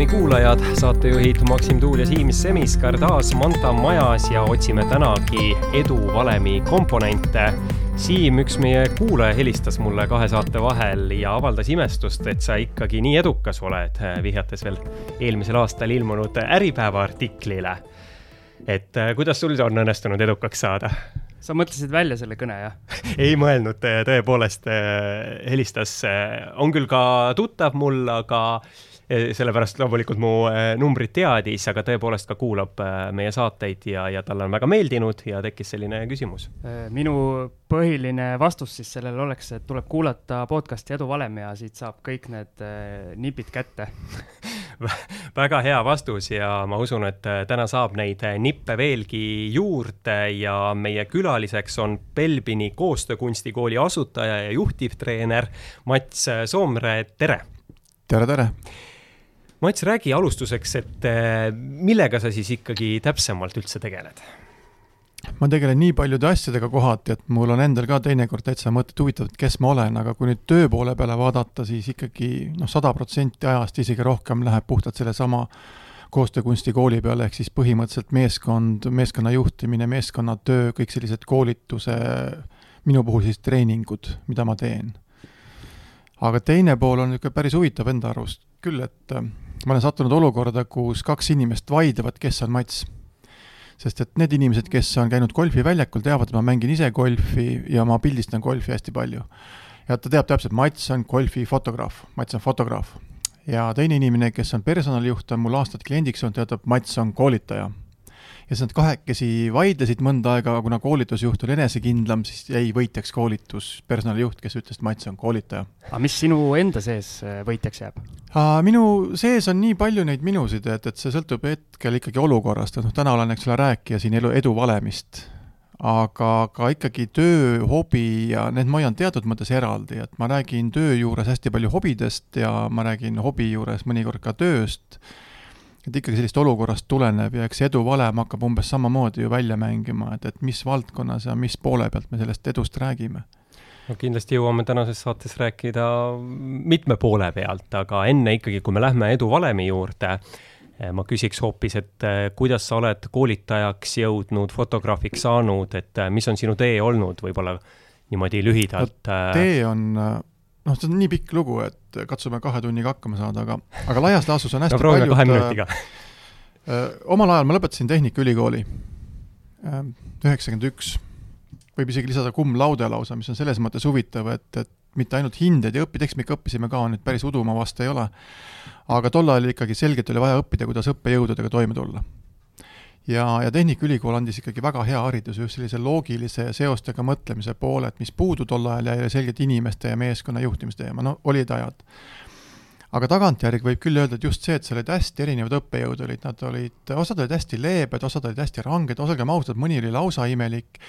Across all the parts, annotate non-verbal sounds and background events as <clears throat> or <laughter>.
Valemi kuulajad, saatejuhid Maksim Tuul ja Siim Semiskar taas Manta majas ja otsime tänagi edu valemi komponente. Siim, üks meie kuulaja helistas mulle kahe saate vahel ja avaldas imestust, et sa ikkagi nii edukas oled, vihjates veel eelmisel aastal ilmunud Äripäeva artiklile. et äh, kuidas sul on õnnestunud edukaks saada? sa mõtlesid välja selle kõne, jah <laughs> ei mõelnud, tõepoolest äh, helistas, äh, on küll ka tuttav mul, aga sellepärast loomulikult mu numbrit teadis, aga tõepoolest ka kuulab meie saateid ja, ja talle on väga meeldinud ja tekkis selline küsimus. minu põhiline vastus siis sellele oleks, et tuleb kuulata podcast'i Edu valem ja siit saab kõik need nipid kätte <laughs> väga hea vastus ja ma usun, et täna saab neid nippe veelgi juurde ja meie külaliseks on Belbini koostöökunstikooli asutaja ja juhtivtreener Mats Soomre, tere! tere, tere! Mats, räägi alustuseks, et millega sa siis ikkagi täpsemalt üldse tegeled? ma tegelen nii paljude asjadega kohati, et mul on endal ka teinekord täitsa mõtted huvitavad, kes ma olen, aga kui nüüd töö poole peale vaadata, siis ikkagi noh, sada protsenti ajast, isegi rohkem läheb puhtalt sellesama koostöökunstikooli peale, ehk siis põhimõtteliselt meeskond, meeskonna juhtimine, meeskonnatöö, kõik sellised koolituse, minu puhul siis treeningud, mida ma teen. Aga teine pool on niisugune päris huvitav enda arust küll, et äh, ma olen sattunud olukorda, kus kaks inimest vaidlevad, kes on Mats sest et need inimesed, kes on käinud golfiväljakul, teavad, et ma mängin ise golfi ja ma pildistan golfi hästi palju. ja ta teab täpselt, Mats on golfifotograaf, Mats on fotograaf. ja teine inimene, kes on personalijuht, on mul aastaid kliendiks olnud, teatab, Mats on koolitaja ja siis nad kahekesi vaidlesid mõnda aega, kuna koolitusjuht oli enesekindlam, siis jäi võitjaks koolitus, personalijuht, kes ütles, et Mats on koolitaja. aga mis sinu enda sees äh, võitjaks jääb? minu sees on nii palju neid minusid, et, et see sõltub hetkel ikkagi olukorrast, et noh, täna olen, eks ole, rääkija siin elu, eduvalemist, aga ka ikkagi töö, hobi ja need ma hoian teatud mõttes eraldi, et ma räägin töö juures hästi palju hobidest ja ma räägin hobi juures mõnikord ka tööst et ikkagi sellist olukorrast tuleneb ja eks edu valem hakkab umbes samamoodi ju välja mängima, et, et mis valdkonnas ja mis poole pealt me sellest edust räägime no kindlasti jõuame tänases saates rääkida mitme poole pealt, aga enne ikkagi, kui me lähme eduvalemi juurde, eh, ma küsiks hoopis, et eh, kuidas sa oled koolitajaks jõudnud, fotograafiks saanud, et eh, mis on sinu tee olnud, võib-olla niimoodi lühidalt no,? tee on noh, see on nii pikk lugu, et katsume kahe tunniga hakkama saada, aga, aga laias laastus on <laughs> hästi no, palju kahe minutiga. äh, omal ajal ma lõpetasin Tehnikaülikooli, äh, üheksakümmend üks, võib isegi lisada cum laude lausa, mis on selles mõttes huvitav, et, et mitte ainult hindeid ja õpitekst, me ikka õppisime ka, nüüd päris udu ma vast ei ole, aga tol ajal ikkagi selgelt oli vaja õppida, kuidas õppejõududega toime tulla ja, ja Tehnikaülikool andis ikkagi väga hea hariduse just sellise loogilise seostega mõtlemise poole, et mis puudu tol ajal jäi selgelt inimeste ja meeskonna juhtimise teema, no olid ajad. aga tagantjärgi võib küll öelda, et just see, et seal olid hästi erinevad õppejõud olid, nad olid, osad olid hästi leebed, osad olid hästi ranged, osagem ausad, mõni oli lausa imelik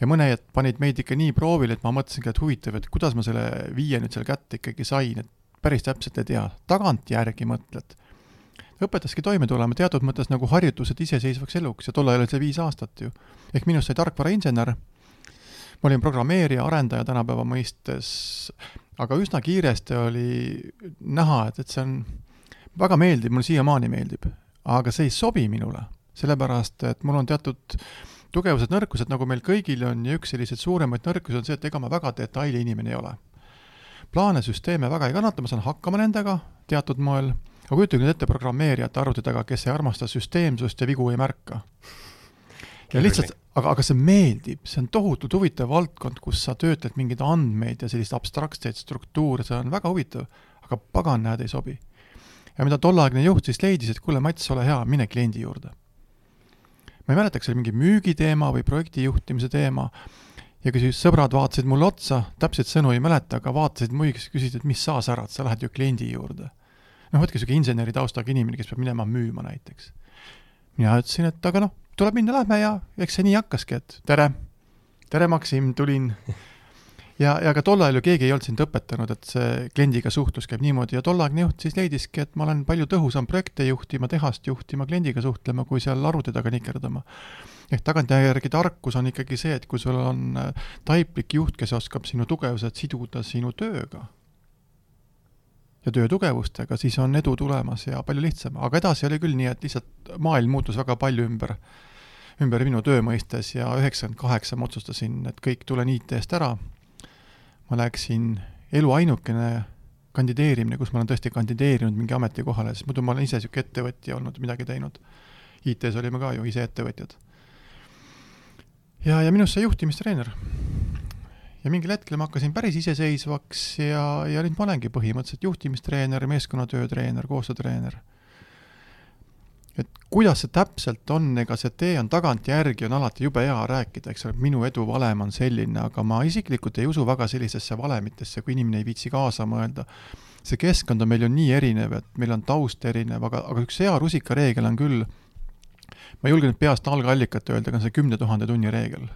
ja mõned panid meid ikka nii proovile, et ma mõtlesingi, et huvitav, et kuidas ma selle viie nüüd seal kätte ikkagi sain, et päris täpselt ei tea, tagantjärgi mõtled õpetaski toime tulema teatud mõttes nagu harjutused iseseisvaks eluks ja tol ajal oli see viis aastat ju. ehk minust sai tarkvarainsener, ma olin programmeerija, arendaja tänapäeva mõistes, aga üsna kiiresti oli näha, et, et see on, väga meeldib, mulle siiamaani meeldib, aga see ei sobi minule, sellepärast et mul on teatud tugevused, nõrkused, nagu meil kõigil on, ja üks selliseid suuremaid nõrkusi on see, et ega ma väga detaili inimene ei ole. plaane, süsteeme väga ei kannata, ma saan hakkama nendega teatud moel aga kujutage nüüd ette programmeerijat arvuti taga, kes ei armasta süsteemsust ja vigu ei märka. ja lihtsalt, aga, aga see meeldib, see on tohutult huvitav valdkond, kus sa töötled mingeid andmeid ja sellist abstraktseid struktuure, see on väga huvitav, aga pagan, näed, ei sobi. ja mida tolleaegne juht siis leidis, et kuule, Mats, ole hea, mine kliendi juurde. ma ei mäleta, kas see oli mingi müügiteema või projekti juhtimise teema, ja kui siis sõbrad vaatasid mulle otsa, täpseid sõnu ei mäleta, aga vaatasid muidugi, küsisid, et mis sa särad, sa lähed ju kliendi juurde noh, võtke niisugune inseneri taustaga inimene, kes peab minema müüma näiteks. mina ütlesin, et aga noh, tuleb minna, lähme ja eks see nii hakkaski, et tere, tere, Maksim, tulin. <laughs> ja, ja ka tol ajal ju keegi ei olnud sind õpetanud, et see kliendiga suhtlus käib niimoodi ja tolleaegne juht siis leidiski, et ma olen palju tõhusam projekte juhtima, tehast juhtima, kliendiga suhtlema, kui seal arvuti taga nikerdama ehk tagantjärgi tarkus on ikkagi see, et kui sul on äh, taiplik juht, kes oskab sinu tugevused siduda sinu tööga ja töötugevustega, siis on edu tulemas ja palju lihtsam, aga edasi oli küll nii, et lihtsalt maailm muutus väga palju ümber, ümber minu töö mõistes ja üheksakümmend kaheksa ma otsustasin, et kõik, tulen IT-st ära, ma läksin, elu ainukene kandideerimine, kus ma olen tõesti kandideerinud mingi ametikohale, sest muidu ma olen ise niisugune ettevõtja olnud, midagi teinud. IT-s olime ka ju ise ettevõtjad. ja, ja minust sai juhtimistreener ja mingil hetkel ma hakkasin päris iseseisvaks ja, ja nüüd ma olengi põhimõtteliselt juhtimistreener, meeskonnatöötreener, koostöötreener. et kuidas see täpselt on, ega see tee on tagantjärgi, on alati jube hea rääkida, eks ole, minu eduvalem on selline, aga ma isiklikult ei usu väga sellistesse valemitesse, kui inimene ei viitsi kaasa mõelda. see keskkond on meil ju nii erinev, et meil on taust erinev, aga, aga üks hea rusikareegel on küll, ma ei julge nüüd peast algallikat öelda, aga see kümne tuhande tunni reegel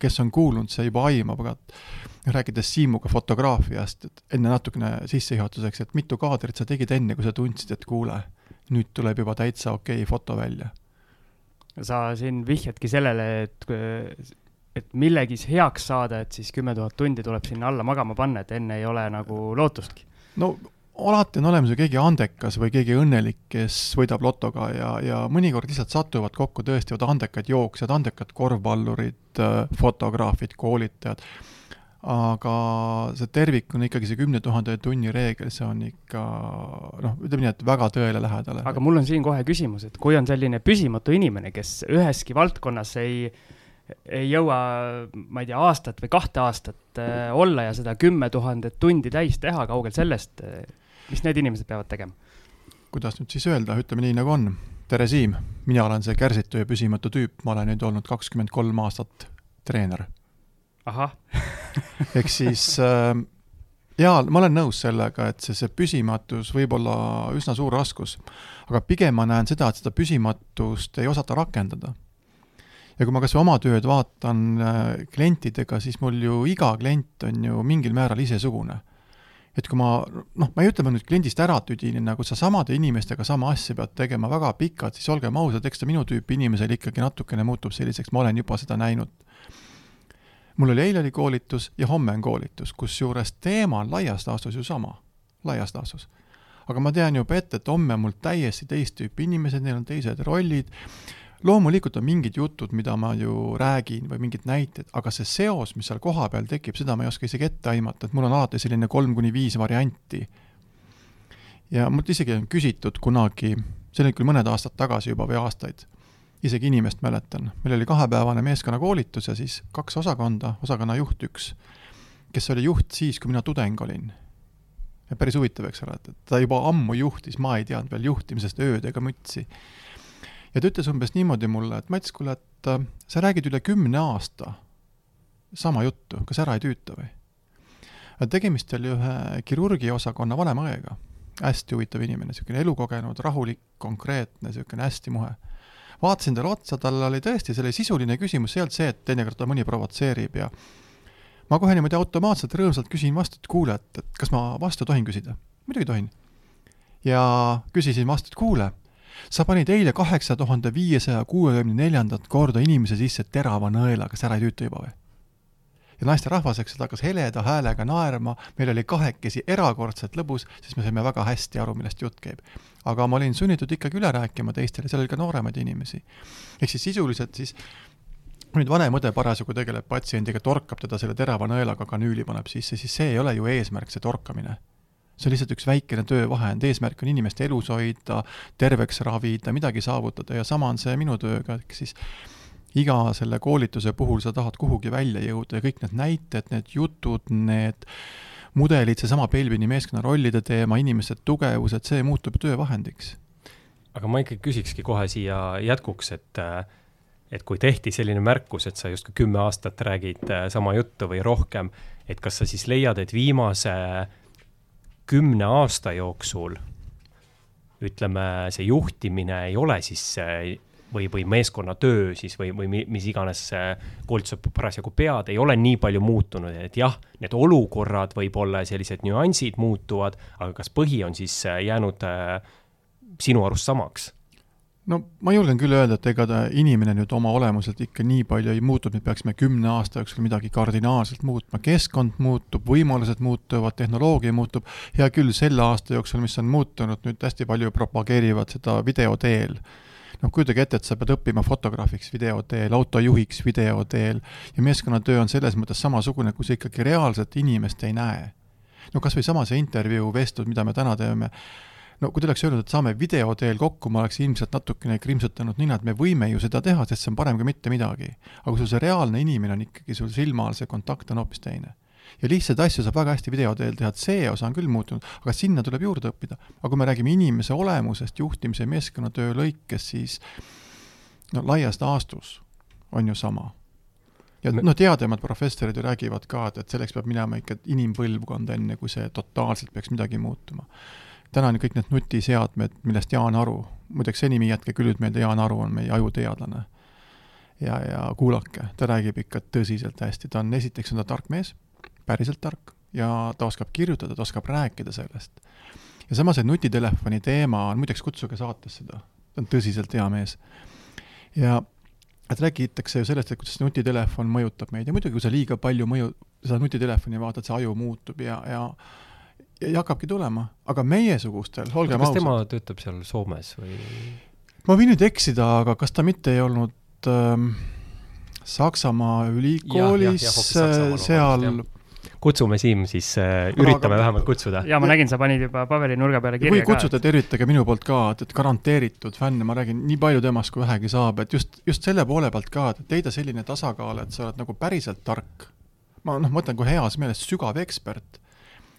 kes on kuulnud, see juba aimab, aga rääkides Siimuga fotograafiast, et enne natukene sissejuhatuseks, et mitu kaadrit sa tegid enne, kui sa tundsid, et kuule, nüüd tuleb juba täitsa okei okay foto välja? sa siin vihjadki sellele, et, et millegis heaks saada, et siis kümme tuhat tundi tuleb sinna alla magama panna, et enne ei ole nagu lootustki. no alati on olemas ju keegi andekas või keegi õnnelik, kes võidab lotoga ja, ja mõnikord lihtsalt satuvad kokku tõesti vot andekad jooksjad, andekad korvpallurid, äh, fotograafid, koolitajad, aga see tervik on ikkagi see kümne tuhande tunni reegel, see on ikka noh, ütleme nii, et väga tõele lähedale. aga mul on siin kohe küsimus, et kui on selline püsimatu inimene, kes üheski valdkonnas ei ei jõua, ma ei tea, aastat või kahte aastat äh, olla ja seda kümme tuhandet tundi täis teha, kaugel sellest äh,, mis need inimesed peavad tegema? kuidas nüüd siis öelda, ütleme nii, nagu on. tere, Siim, mina olen see kärsitu ja püsimatu tüüp, ma olen nüüd olnud kakskümmend kolm aastat treener. ahah <laughs> ehk siis äh, jaa, ma olen nõus sellega, et see, see püsimatus võib olla üsna suur raskus, aga pigem ma näen seda, et seda püsimatust ei osata rakendada. ja kui ma kas või oma tööd vaatan äh, klientidega, siis mul ju iga klient on ju mingil määral isesugune et kui ma, noh, ma ei ütle, ma nüüd kliendist ära tüdinen, nagu sa samade inimestega sama asja pead tegema väga pikalt, siis olgem ausad, eks ta minu tüüpi inimesel ikkagi natukene muutub selliseks, ma olen juba seda näinud. mul oli eile oli koolitus ja homme on koolitus, kusjuures teema on laias laastus ju sama, laias laastus. aga ma tean juba ette, et homme on mul täiesti teist tüüpi inimesed, neil on teised rollid loomulikult on mingid jutud, mida ma ju räägin või mingid näited, aga see seos, mis seal kohapeal tekib, seda ma ei oska isegi ette aimata, et mul on alati selline kolm kuni viis varianti. ja mult isegi on küsitud kunagi, see oli küll mõned aastad tagasi juba või aastaid, isegi inimest mäletan, meil oli kahepäevane meeskonnakoolitus ja siis kaks osakonda, osakonna juht üks, kes oli juht siis, kui mina tudeng olin. ja päris huvitav, eks ole, et ta juba ammu juhtis, ma ei teadnud veel juhtimisest ööd ega mütsi ja ta ütles umbes niimoodi mulle, et Mats, kuule, et äh, sa räägid üle kümne aasta sama juttu, kas ära ei tüüta või? tegemist oli ühe kirurgiosakonna vanema õega, hästi huvitav inimene, niisugune elukogenud, rahulik, konkreetne, niisugune hästi muhe. vaatasin talle otsa, tal oli tõesti selle sisuline küsimus, see ei olnud see, et teinekord ta mõni provotseerib ja ma kohe niimoodi automaatselt rõõmsalt küsin vastu, et kuule, et, et kas ma vastu tohin küsida? muidugi tohin. ja küsisin vastu, et kuule sa panid eile kaheksa tuhande viiesaja kuuekümne neljandat korda inimese sisse terava nõela, kas ära ei tüüta juba või? ja naisterahvas, eks ta hakkas heleda häälega naerma, meil oli kahekesi erakordselt lõbus, siis me saime väga hästi aru, millest jutt käib. aga ma olin sunnitud ikkagi üle rääkima teistele, seal oli ka nooremaid inimesi. ehk siis sisuliselt siis nüüd vanem õde parasjagu tegeleb patsiendiga, torkab teda selle terava nõelaga kanüüli paneb sisse, siis see ei ole ju eesmärk, see torkamine see on lihtsalt üks väikene töövahend, eesmärk on inimest elus hoida, terveks ravida, midagi saavutada ja sama on see minu tööga, ehk siis iga selle koolituse puhul sa tahad kuhugi välja jõuda ja kõik need näited, need jutud, need mudelid, seesama Belbini meeskonna rollide teema, inimeste tugevused, see muutub töövahendiks. aga ma ikkagi küsikski kohe siia jätkuks, et et kui tehti selline märkus, et sa justkui kümme aastat räägid sama juttu või rohkem, et kas sa siis leiad, et viimase kümne aasta jooksul ütleme, see juhtimine ei ole siis või, või meeskonnatöö siis või, või mis iganes koolituse parasjagu pead, ei ole nii palju muutunud, et jah, need olukorrad võib-olla sellised nüansid muutuvad, aga kas põhi on siis jäänud äh, sinu arust samaks? No ma julgen küll öelda, et ega ta inimene nüüd oma olemuselt ikka nii palju ei muutu, et me peaksime kümne aasta jooksul midagi kardinaalselt muutma, keskkond muutub, võimalused muutuvad, tehnoloogia muutub, hea küll, selle aasta jooksul, mis on muutunud, nüüd hästi palju propageerivad seda video teel. Noh, kujutage ette, et sa pead õppima fotograafiks video teel, autojuhiks video teel ja meeskonnatöö on selles mõttes samasugune, kui sa ikkagi reaalset inimest ei näe. no kas või sama see intervjuu vestlus, mida me täna teeme no kui ta oleks öelnud, et saame video teel kokku, ma oleks ilmselt natukene krimpsutanud nina, et me võime ju seda teha, sest see on parem kui mitte midagi. aga kui sul see reaalne inimene on ikkagi sul silma all, see kontakt on hoopis teine. ja lihtsaid asju saab väga hästi video teel teha, et see osa on küll muutunud, aga sinna tuleb juurde õppida. aga kui me räägime inimese olemusest juhtimise ja meeskonnatöö lõikes, siis no laias laastus on ju sama ja noh, teadjamad professorid ju räägivad ka, et, et selleks peab minema ikka inimpõlvkond, enne kui see totaalselt peaks midagi muutuma täna on kõik need nutiseadmed, millest Jaan Aru, muideks senimi jätke küll nüüd meelde, Jaan Aru on meie ajuteadlane. ja, ja kuulake, ta räägib ikka tõsiselt hästi, ta on, esiteks on ta tark mees, päriselt tark, ja ta oskab kirjutada, ta oskab rääkida sellest. ja samas see nutitelefoni teema on, muideks kutsuge saatesse ta, ta on tõsiselt hea mees. ja et räägitakse ju sellest, et kuidas nutitelefon mõjutab meid ja muidugi, kui sa liiga palju mõju, seda nutitelefoni vaatad, see aju muutub ja, ja ja hakkabki tulema, aga meiesugustel, olgem ausad. kas tema töötab seal Soomes või? ma võin nüüd eksida, aga kas ta mitte ei olnud ähm, Saksamaa ülikoolis ja, ja, ja, seal kutsume Siim siis äh,, üritame aga... vähemalt kutsuda. ja ma nägin, sa panid juba paberinurga peale kirja kui kutsuda, tervitage minu poolt ka, et, et garanteeritud fänn, ma räägin nii palju temast, kui vähegi saab, et just, just selle poole pealt ka, et leida selline tasakaal, et sa oled nagu päriselt tark. ma noh, mõtlen kui heas meeles sügav ekspert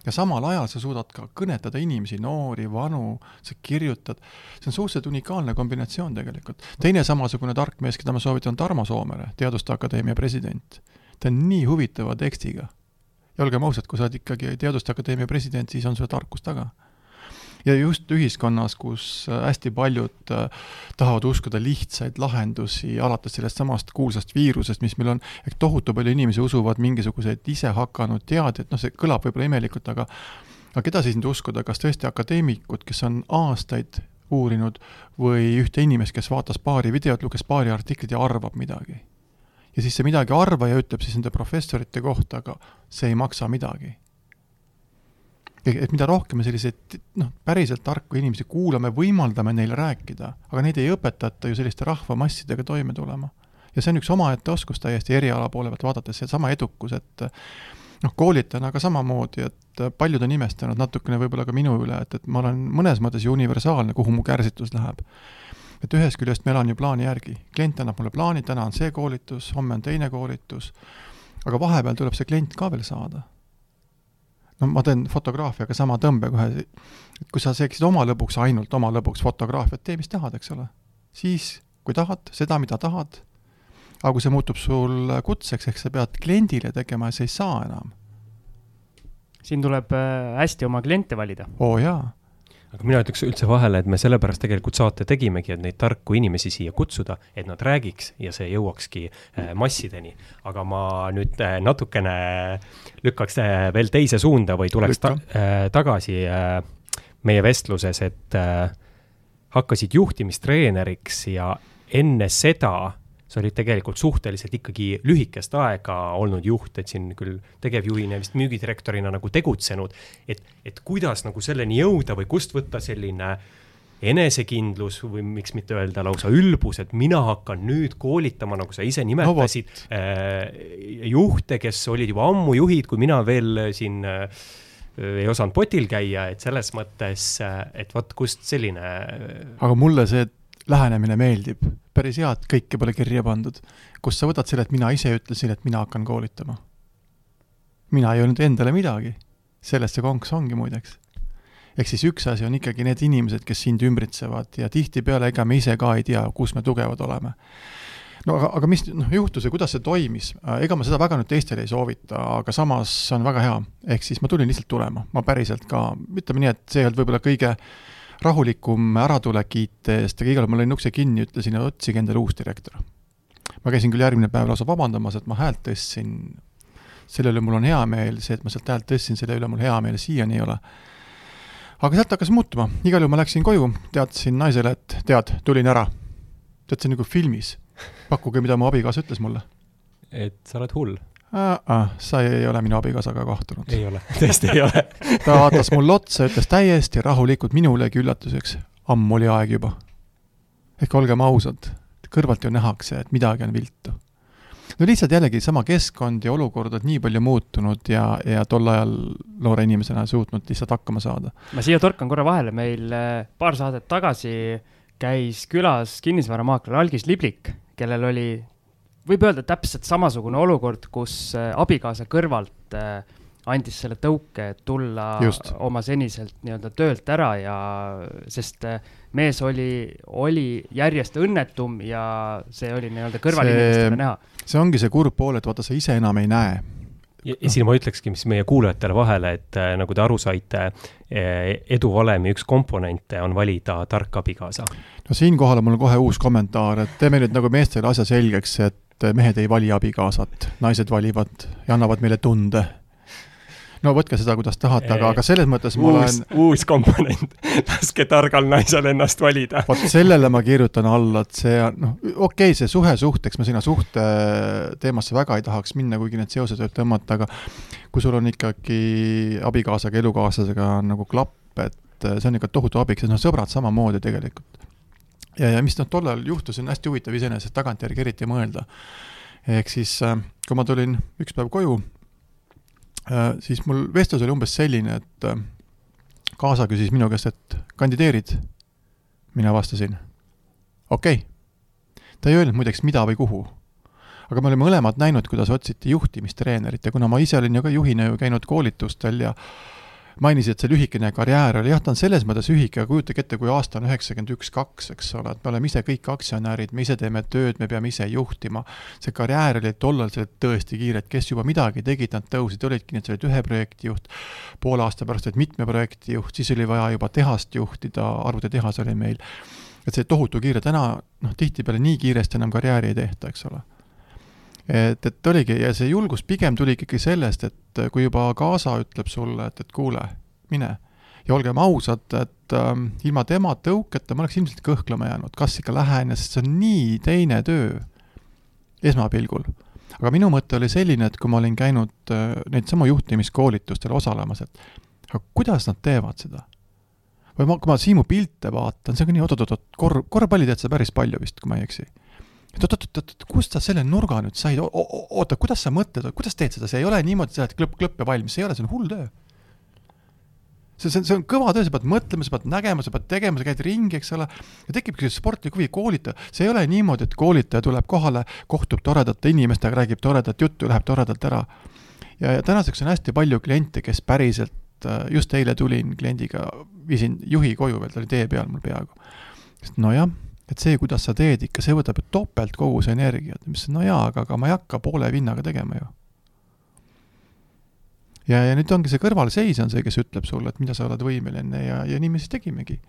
ja samal ajal sa suudad ka kõnetada inimesi, noori, vanu, sa kirjutad, see on suhteliselt unikaalne kombinatsioon tegelikult. teine samasugune tark mees, keda ma soovitan, Tarmo Soomere, Teaduste Akadeemia president. ta on nii huvitava tekstiga. ja olgem ausad, kui sa oled ikkagi Teaduste Akadeemia president, siis on sul tarkus taga ja just ühiskonnas, kus äh, hästi paljud äh, tahavad uskuda lihtsaid lahendusi, alates sellest samast kuulsast viirusest, mis meil on, ehk tohutu palju inimesi usuvad mingisuguseid isehakanud teadjaid, noh, see kõlab võib-olla imelikult, aga aga keda siis nüüd uskuda, kas tõesti akadeemikud, kes on aastaid uurinud, või ühte inimest, kes vaatas paari videot, luges paari artiklit ja arvab midagi? ja siis see midagi arvaja ütleb siis nende professorite kohta, aga see ei maksa midagi et mida rohkem me selliseid noh, päriselt tarku inimesi kuulame, võimaldame neil rääkida, aga neid ei õpetata ju selliste rahvamassidega toime tulema. ja see on üks omaette oskus täiesti eriala poole pealt vaadates, seesama edukus, et noh, koolitajana ka samamoodi, et paljud on imestanud natukene võib-olla ka minu üle, et, et ma olen mõnes mõttes ju universaalne, kuhu mu kärsitus läheb. et ühest küljest ma elan ju plaani järgi, klient annab mulle plaani, täna on see koolitus, homme on teine koolitus, aga vahepeal tuleb see klient ka veel saada no ma teen fotograafiaga sama tõmbe kohe, et kui sa teeksid oma lõbuks, ainult oma lõbuks fotograafiat, tee mis tahad, eks ole. siis, kui tahad, seda, mida tahad, aga kui see muutub sul kutseks, ehk sa pead kliendile tegema ja sa ei saa enam. siin tuleb äh, hästi oma kliente valida. oo jaa aga mina ütleks üldse vahele, et me sellepärast tegelikult saate tegimegi, et neid tarku inimesi siia kutsuda, et nad räägiks ja see jõuakski äh, massideni. aga ma nüüd äh, natukene lükkaks äh, veel teise suunda või tuleks ta, tagasi meie vestluses, et hakkasid juhtimistreeneriks ja enne seda sa olid tegelikult suhteliselt ikkagi lühikest aega olnud juht, et siin küll tegevjuhina vist müügidirektorina nagu tegutsenud, et, et kuidas nagu selleni jõuda või kust võtta selline enesekindlus või miks mitte öelda lausa ülbus, et mina hakkan nüüd koolitama, nagu sa ise nimetasid no,, äh, juhte, kes olid juba ammu juhid, kui mina veel siin äh, ei osanud potil käia, et selles mõttes, äh, et vot kust selline. aga mulle see lähenemine meeldib, päris hea, et kõike pole kirja pandud. kust sa võtad selle, et mina ise ütlesin, et mina hakkan koolitama? mina ei öelnud endale midagi. sellest see konks ongi muideks. ehk siis üks asi on ikkagi need inimesed, kes sind ümbritsevad ja tihtipeale ega me ise ka ei tea, kus me tugevad oleme. no aga, aga mis noh, juhtus ja kuidas see toimis, ega ma seda väga nüüd teistele ei soovita, aga samas see on väga hea. ehk siis ma tulin lihtsalt tulema, ma päriselt ka, ütleme nii, et see ei olnud võib-olla kõige rahulikum äratulek IT-st, aga igal juhul ma lõin ukse kinni, ütlesin, otsige endale uus direktor. ma käisin küll järgmine päev lausa vabandamas, et ma häält tõstsin, selle üle mul on hea meel, see, et ma sealt häält tõstsin, selle üle mul hea meel siiani ei ole. aga sealt hakkas muutuma, igal juhul ma läksin koju, teatasin naisele, et tead, tulin ära tead, see on nagu filmis. pakkuge, mida mu abikaasa ütles mulle. et sa oled hull ah,. sa ei ole minu abikaasaga kohtunud. ei ole, <laughs> tõesti ei ole <laughs> ta vaatas mulle otsa, ütles täiesti rahulikult minulegi üllatuseks, ammu oli aeg juba. ehk olgem ausad, kõrvalt ju nähakse, et midagi on viltu. no lihtsalt jällegi sama keskkond ja olukord on nii palju muutunud ja, ja tol ajal noore inimesena suutnud lihtsalt hakkama saada. ma siia torkan korra vahele, meil äh, paar saadet tagasi käis külas kinnisvaramaakler Algis Liblik, kellel oli võib öelda täpselt samasugune olukord, kus äh, abikaasa kõrvalt äh, andis selle tõuke, et tulla Just. oma seniselt nii-öelda töölt ära ja, sest äh, mees oli, oli järjest õnnetum ja see oli nii-öelda kõrvalinimestele näha. see ongi see kurb pool, et vaata, sa ise enam ei näe ja, ja siin ma ütlekski, mis meie kuulajatele vahele, et äh, nagu te aru saite äh,, eduvalemi üks komponente on valida tark abikaasa. no siinkohal on mul kohe uus kommentaar, et teeme nüüd nagu meestele asja selgeks, et et mehed ei vali abikaasat, naised valivad ja annavad meile tunde. no võtke seda, kuidas tahate, aga, aga selles mõttes ma uus, olen uus komponent, <laughs> laske targal naisel ennast valida. vot sellele ma kirjutan alla, et see on, noh, okei okay,, see suhe suhteks, ma sinna suhte teemasse väga ei tahaks minna, kuigi need seosed võib tõmmata, aga kui sul on ikkagi abikaasaga, elukaaslasega nagu klapp, et see on ikka tohutu abiks, ja noh, sõbrad samamoodi tegelikult ja, ja mis noh, tollal juhtus, on hästi huvitav iseenesest tagantjärgi eriti mõelda. ehk siis, äh, kui ma tulin üks päev koju, äh, siis mul vestlus oli umbes selline, et äh, kaasa küsis minu käest, et kandideerid? mina vastasin, okei okay.. ta ei öelnud muideks, mida või kuhu. aga me olime mõlemad näinud, kuidas otsiti juhtimistreenerit ja kuna ma ise olin ju ka juhina ju käinud koolitustel ja mainisid, et see lühikene karjäär oli, jah, ta on selles mõttes lühike, aga kujutage ette, kui aasta on üheksakümmend üks, kaks, eks ole, et me oleme ise kõik aktsionärid, me ise teeme tööd, me peame ise juhtima. see karjäär oli tollal tõesti kiire, et kes juba midagi tegid, nad tõusid, olidki et sa olid ühe projekti juht, poole aasta pärast olid mitme projekti juht, siis oli vaja juba tehast juhtida, arvutitehas oli meil. et see tohutu kiire, täna noh, tihtipeale nii kiiresti enam karjääri ei tehta, eks ole et, et oligi ja see julgus pigem tuli ikkagi sellest, et kui juba kaasa ütleb sulle, et, et kuule, mine. ja olgem ausad, et ähm, ilma tema tõuketa ma oleks ilmselt kõhklema jäänud, kas ikka lähen, sest see on nii teine töö esmapilgul. aga minu mõte oli selline, et kui ma olin käinud äh, neid samu juhtimiskoolitustel osalemas, et aga kuidas nad teevad seda? või ma, kui ma Siimu pilte vaatan, see on ka nii oot-oot-oot, korv, korvpalli tead sa päris palju vist, kui ma ei eksi et oot-oot-oot, kust sa selle nurga nüüd said, oota, kuidas sa mõtled, kuidas teed seda, see ei ole niimoodi, sa oled klõpp, klõpp ja valmis, see ei ole, see on hull töö. see, see on, see on kõva töö, sa pead mõtlema, sa pead nägema, sa pead tegema, sa käid ringi, eks ole, ja tekibki see sportlik huvi, koolitaja, see ei ole niimoodi, et koolitaja tuleb kohale, kohtub toredate inimestega, räägib toredat juttu läheb toredalt ära. ja, ja tänaseks on hästi palju kliente, kes päriselt, äh, just eile tulin kliendiga, viisin juhi koju veel, ta oli tee peal mul peaaegu. nojah et see, kuidas sa teed ikka, see võtab ju topelt kogu see energiat, ma ütlesin, no jaa, aga, aga ma ei hakka poole vinnaga tegema ju. ja, ja nüüd ongi see kõrvalseis on see, kes ütleb sulle, et mida sa oled võimeline ja, ja nii me siis tegimegi.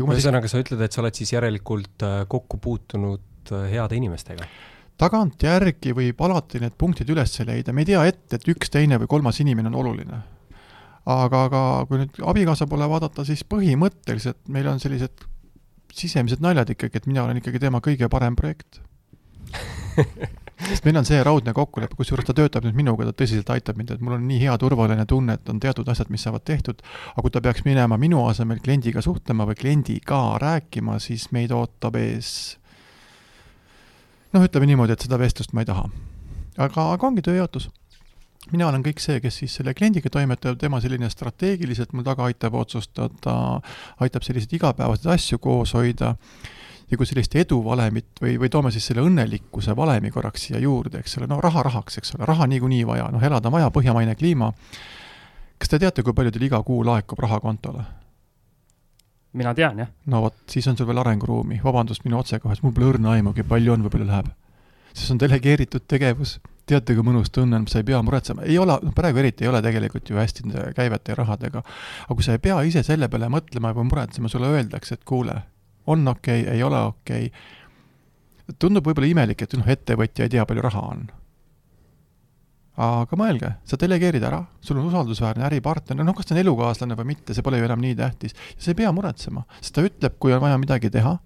ühesõnaga siis..., sa ütled, et sa oled siis järelikult äh, kokku puutunud äh, heade inimestega? tagantjärgi võib alati need punktid üles leida, me ei tea ette, et üks, teine või kolmas inimene on oluline. aga, aga kui nüüd abikaasa poole vaadata, siis põhimõtteliselt meil on sellised sisemised naljad ikkagi, et mina olen ikkagi tema kõige parem projekt sest meil on see raudne kokkulepe, kusjuures ta töötab nüüd minuga, ta tõsiselt aitab mind, et mul on nii hea turvaline tunne, et on teatud asjad, mis saavad tehtud, aga kui ta peaks minema minu asemel kliendiga suhtlema või kliendiga rääkima, siis meid ootab ees noh, ütleme niimoodi, et seda vestlust ma ei taha. aga, aga ongi tööjaotus mina olen kõik see, kes siis selle kliendiga toimetab, tema selline strateegiliselt mul taga aitab otsustada, aitab selliseid igapäevaseid asju koos hoida ja kui sellist eduvalemit või, või toome siis selle õnnelikkuse valemi korraks siia juurde, eks ole, no raha rahaks, eks ole, raha niikuinii vaja, noh elada on vaja, põhjamaine kliima. kas te teate, kui palju teil iga kuu laekub raha kontole? mina tean, jah. no vot, siis on sul veel arenguruumi, vabandust minu otsekohes, mul pole õrna aimugi, palju on, võib-olla läheb. See on delegeeritud tegevus teate, kui mõnus tunne on, sa ei pea muretsema, ei ole, noh praegu eriti ei ole tegelikult ju hästi nende käivete ja rahadega, aga kui sa ei pea ise selle peale mõtlema või muretsema, sulle öeldakse, et kuule, on okei okay,, ei ole okei okay., tundub võib-olla imelik, et noh, ettevõtja ei tea, palju raha on. aga mõelge, sa delegeerid ära, sul on usaldusväärne äripartner, noh kas ta on elukaaslane või mitte, see pole ju enam nii tähtis, sa ei pea muretsema, sest ta ütleb, kui on vaja midagi teha,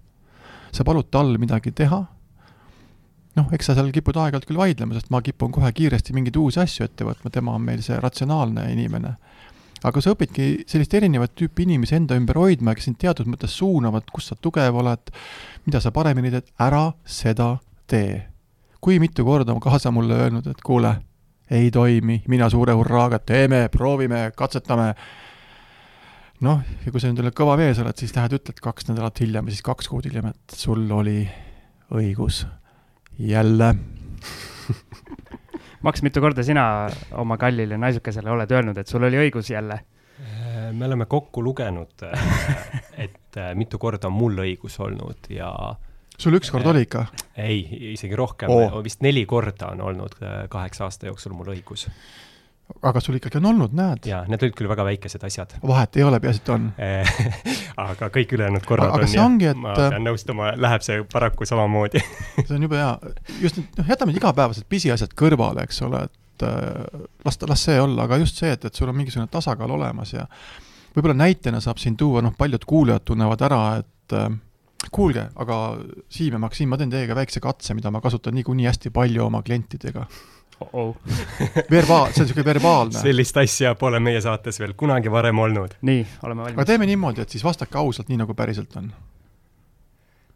sa palud tal midagi teha, noh, eks sa seal kipud aeg-ajalt küll vaidlema, sest ma kipun kohe kiiresti mingeid uusi asju ette võtma, tema on meil see ratsionaalne inimene. aga sa õpidki sellist erinevat tüüpi inimesi enda ümber hoidma, kes sind teatud mõttes suunavad, kus sa tugev oled, mida sa paremini teed, ära seda tee. kui mitu korda on kaasa mulle öelnud, et kuule, ei toimi, mina suure hurraaga, teeme, proovime, katsetame noh, ja kui sa nüüd kõva mees oled, siis lähed ütled kaks nädalat hiljem ja siis kaks kuud hiljem, et sul oli õigus jälle <laughs> Maks, mitu korda sina oma kallile naisukesele oled öelnud, et sul oli õigus jälle? me oleme kokku lugenud, et mitu korda on mul õigus olnud ja sul ükskord oli ikka? ei, isegi rohkem oh., vist neli korda on olnud kaheksa aasta jooksul mul õigus aga sul ikkagi on olnud, näed. jaa, need olid küll väga väikesed asjad. vahet ei ole, peaasi, et on <laughs> aga kõik ülejäänud korrad aga on ja ongi, et... ma pean nõustuma, läheb see paraku samamoodi <laughs> see on jube hea, just need, noh, jätame igapäevased pisiasjad kõrvale, eks ole, et äh, las las see olla, aga just see, et, et sul on mingisugune tasakaal olemas ja võib-olla näitena saab siin tuua, noh, paljud kuulajad tunnevad ära, et äh, kuulge, aga Siim ja Maksim, ma teen teiega väikse katse, mida ma kasutan niikuinii hästi palju oma klientidega oh. -oh. <laughs> verbaal, see on niisugune verbaalne. sellist asja pole meie saates veel kunagi varem olnud. nii, oleme valmis. aga teeme niimoodi, et siis vastake ausalt, nii nagu päriselt on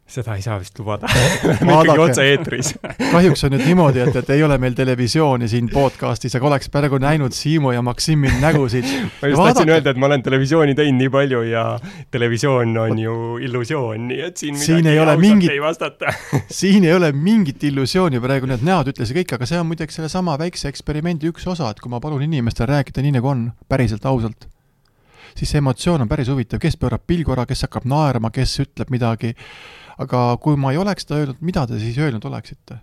seda ei saa vist lubada. Me <laughs> ikkagi otse-eetris <laughs> kahjuks on nüüd niimoodi, et, et ei ole meil televisiooni siin podcast'is, aga oleks praegu näinud Siimu ja Maksimi nägusid. ma just tahtsin öelda, et ma olen televisiooni teinud nii palju ja televisioon on ju illusioon, nii et siin siin ei ole mingit, <laughs> siin ei ole mingit illusiooni praegu, need näod ütlesid kõik, aga see on muideks sellesama väikse eksperimendi üks osa, et kui ma palun inimestel rääkida nii, nagu on, päriselt, ausalt, siis see emotsioon on päris huvitav, kes pöörab pilgu ära, kes hakkab naerma, kes ütleb midagi aga kui ma ei oleks seda öelnud, mida te siis öelnud oleksite?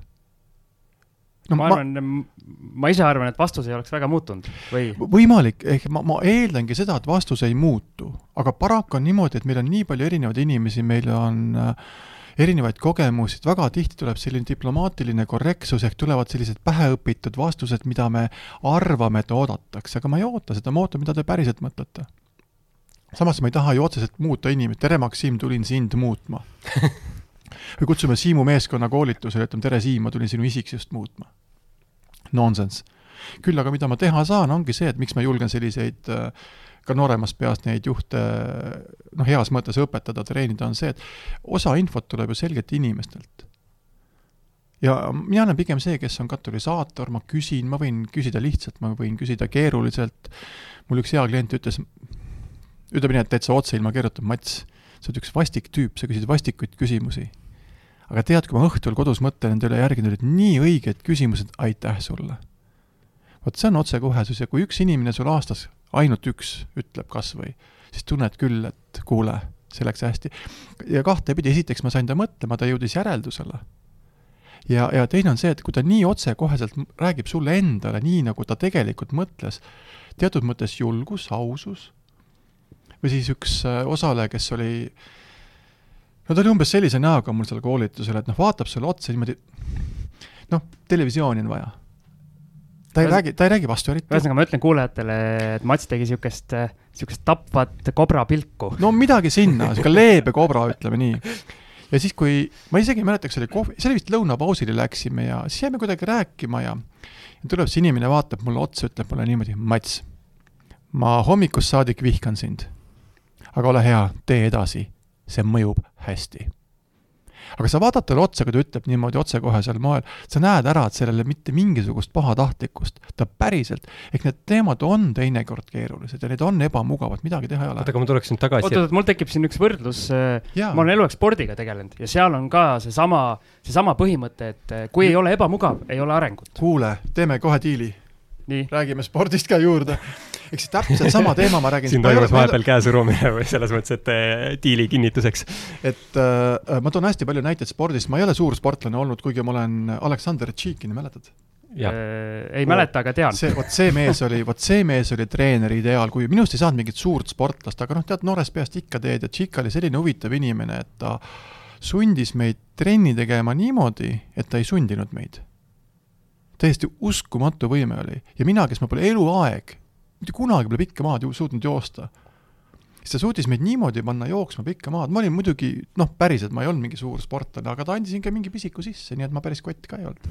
no ma arvan ma..., ma ise arvan, et vastus ei oleks väga muutunud või? võimalik, ehk ma, ma eeldangi seda, et vastus ei muutu, aga paraku on niimoodi, et meil on nii palju erinevaid inimesi, meil on äh, erinevaid kogemusi, et väga tihti tuleb selline diplomaatiline korrektsus ehk tulevad sellised päheõpitud vastused, mida me arvame, et oodatakse, aga ma ei oota seda, ma ootan, mida te päriselt mõtlete samas ma ei taha ju otseselt muuta inimest, tere Maksim, tulin sind muutma <laughs> või kutsume Siimu meeskonna koolitusele, ütleme tere Siim, ma tulin sinu isiksust muutma. Nonsense. küll aga mida ma teha saan, ongi see, et miks ma julgen selliseid äh, ka nooremast peast neid juhte noh, heas mõttes õpetada, treenida, on see, et osa infot tuleb ju selgelt inimestelt. ja mina olen pigem see, kes on katalüsaator, ma küsin, ma võin küsida lihtsalt, ma võin küsida keeruliselt, mul üks hea klient ütles, ütleme nii, et täitsa otse ilma keerutab, Mats, sa oled üks vastik tüüp, sa küsid vastikuid küsimusi. aga tead, kui ma õhtul kodus mõtlen nende üle järgi, need olid nii õiged küsimused, aitäh sulle. vot see on otsekohesus ja kui üks inimene sul aastas, ainult üks, ütleb kas või, siis tunned küll, et kuule, see läks hästi. ja kahtepidi, esiteks ma sain ta mõtlema, ta jõudis järeldusele ja, ja teine on see, et kui ta nii otsekoheselt räägib sulle endale nii, nagu ta tegelikult mõtles, teatud mõttes julgus, ausus, või siis üks äh, osaleja, kes oli, no ta oli umbes sellise näoga mul seal koolitusel, et noh, vaatab sulle otsa niimoodi, noh, televisiooni on vaja. ta ei Ühes... räägi, ta ei räägi vastu eriti. ühesõnaga, ma ütlen kuulajatele, et Mats tegi niisugust, niisugust tapvat kobra pilku. no midagi sinna, niisugune leebe kobra, ütleme nii ja siis, kui, ma isegi ei mäleta, kas oli kohv, see oli vist lõunapausile läksime ja siis jäime kuidagi rääkima ja ja tuleb see inimene, vaatab mulle otsa, ütleb mulle niimoodi, Mats, ma hommikust saadik vihkan sind aga ole hea, tee edasi, see mõjub hästi. aga sa vaatad talle otsa, kui ta ütleb niimoodi otsekohesel moel, sa näed ära, et sellele mitte mingisugust pahatahtlikkust, ta päriselt, ehk need teemad on teinekord keerulised ja need on ebamugavad, midagi teha ei ole. oota, aga ma tuleks nüüd tagasi. oot, oot, mul tekib siin üks võrdlus, ma olen eluaeg spordiga tegelenud ja seal on ka seesama, seesama põhimõte, et kui ei ole ebamugav, ei ole arengut. kuule, teeme kohe diili. räägime spordist ka juurde <laughs> ehk siis täpselt sama teema ma räägin siin toimus vahepeal käesurumine <laughs> või selles mõttes, et äh, diili kinnituseks. et äh, ma toon hästi palju näiteid spordist, ma ei ole suur sportlane olnud, kuigi ma olen Aleksander Tšikini, mäletad? Äh, ei no, mäleta, aga tean. see, vot see mees oli, vot see mees oli treeneri ideaal, kui minust ei saanud mingit suurt sportlast, aga noh, tead, noorest peast ikka teed ja Tšik oli selline huvitav inimene, et ta sundis meid trenni tegema niimoodi, et ta ei sundinud meid. täiesti uskumatu võime oli ja mina, kes ma pole eluaeg mitte kunagi pole pikka maad ju suutnud joosta. Siis ta suutis meid niimoodi panna jooksma pikka maad, ma olin muidugi noh, päriselt ma ei olnud mingi suur sportlane, aga ta andis ikka mingi pisiku sisse, nii et ma päris kott ka ei olnud.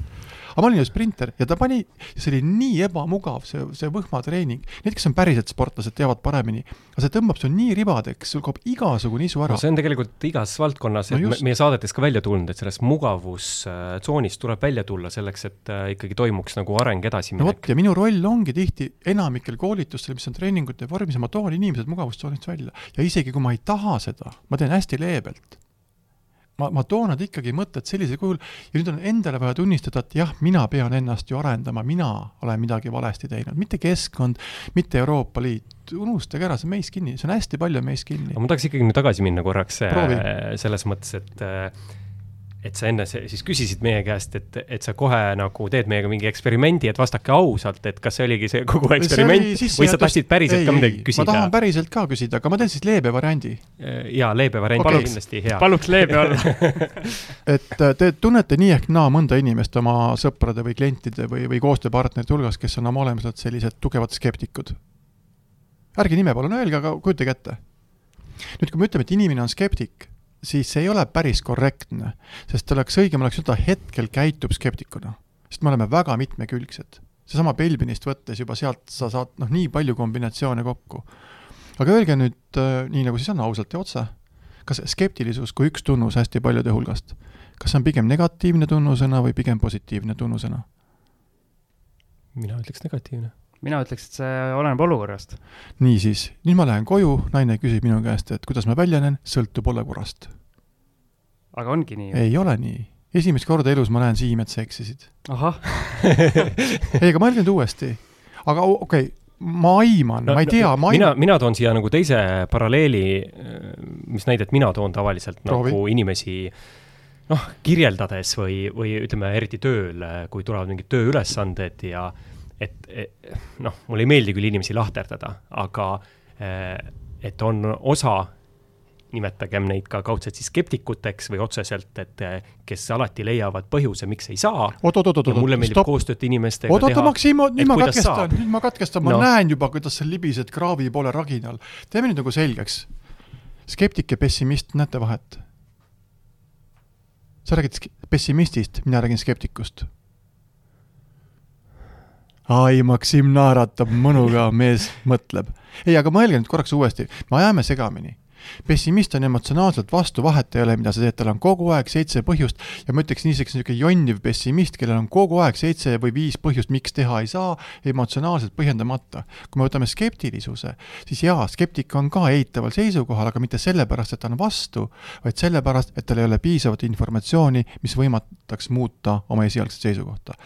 aga ma olin ju sprinter ja ta pani, see oli nii ebamugav, see, see võhmatreening. Need, kes on päriselt sportlased, teavad paremini. aga see tõmbab sul nii ribadeks, sul kaob igasugune isu ära no,. see on tegelikult igas valdkonnas no, et meie saadetes ka välja tulnud, et sellest mugavustsoonist tuleb välja tulla selleks, et äh, ikkagi toimuks nagu areng edasiminek. no vot, ja minu roll ongi tihti enamikel koolitustel, mis on treeningute vormis ma toon inimesed mugavustsoonist välja välja. ja isegi kui ma ei taha seda, ma teen hästi leebelt. ma, ma toon nad ikkagi mõtted sellisel kujul ja nüüd on endale vaja tunnistada, et jah, mina pean ennast ju arendama, mina olen midagi valesti teinud, mitte keskkond, mitte Euroopa Liit, unustage ära, see on meis kinni, see on hästi palju meis kinni. aga ma tahaks ikkagi nüüd tagasi minna korraks Proovi. Äh, selles mõttes, et äh, et sa enne siis küsisid meie käest, et, et sa kohe nagu teed meiega mingi eksperimendi, et vastake ausalt, et kas see oligi see kogu eksperiment see või sa tahtsid päriselt ei, ka midagi küsida? ma tahan päriselt ka küsida, aga ma teen siis leebe variandi. Äh, jaa, leebe variant okay. kindlasti hea. paluks leebe olla <laughs> et äh, te tunnete nii ehk naa mõnda inimest oma sõprade või klientide või, või koostööpartnerite hulgas, kes on oma olemuselt sellised tugevad skeptikud. ärge nime palun öelge, aga kujutage ette. nüüd, kui me ütleme, et inimene on skeptik siis see ei ole päris korrektne, sest oleks õigem oleks öelda, hetkel käitub skeptikuna. sest me oleme väga mitmekülgsed. seesama Belbinist võttes juba sealt sa saad noh, nii palju kombinatsioone kokku. aga öelge nüüd äh, nii, nagu siis on, ausalt ja otse, kas skeptilisus kui üks tunnus hästi paljude hulgast, kas see on pigem negatiivne tunnusõna või pigem positiivne tunnusõna? mina ütleks negatiivne mina ütleks, et see oleneb olukorrast. niisiis, nüüd ma lähen koju, naine küsib minu käest, et kuidas ma väljenen, sõltub olukorrast. aga ongi nii? ei ole nii. esimest korda elus ma näen, Siim, et sa eksisid. ahah <laughs> ei, aga mõelge nüüd uuesti. aga okei okay, ma aiman no,, ma ei tea, ma aiman. mina, mina toon siia nagu teise paralleeli, mis näidet mina toon tavaliselt Proovi. nagu inimesi noh, kirjeldades või, või ütleme, eriti tööl, kui tulevad mingid tööülesanded ja et, et noh, mulle ei meeldi küll inimesi lahterdada, aga eh, et on osa, nimetagem neid ka kaudselt siis skeptikuteks või otseselt, et kes alati leiavad põhjuse, miks ei saa. mulle meeldib koostööd inimestega oot, teha. oot-oot, Maksim, nüüd ma katkestan, nüüd ma katkestan, ma no. näen juba, kuidas sa libised kraavi poole raginal. teeme nüüd nagu selgeks. skeptik ja pessimist, näete vahet? sa räägid pessimistist, mina räägin skeptikust ai, Maksim naeratab mõnuga, mees mõtleb. ei, aga mõelge nüüd korraks uuesti, me ajame segamini. pessimist on emotsionaalselt vastu, vahet ei ole, mida sa teed, tal on kogu aeg seitse põhjust ja ma ütleks niisugune niisugune jonniv pessimist, kellel on kogu aeg seitse või viis põhjust, miks teha ei saa, emotsionaalselt põhjendamata. kui me võtame skeptilisuse, siis jaa, skeptik on ka eitaval seisukohal, aga mitte sellepärast, et ta on vastu, vaid sellepärast, et tal ei ole piisavat informatsiooni, mis võimaldaks muuta oma esialgset seisukohta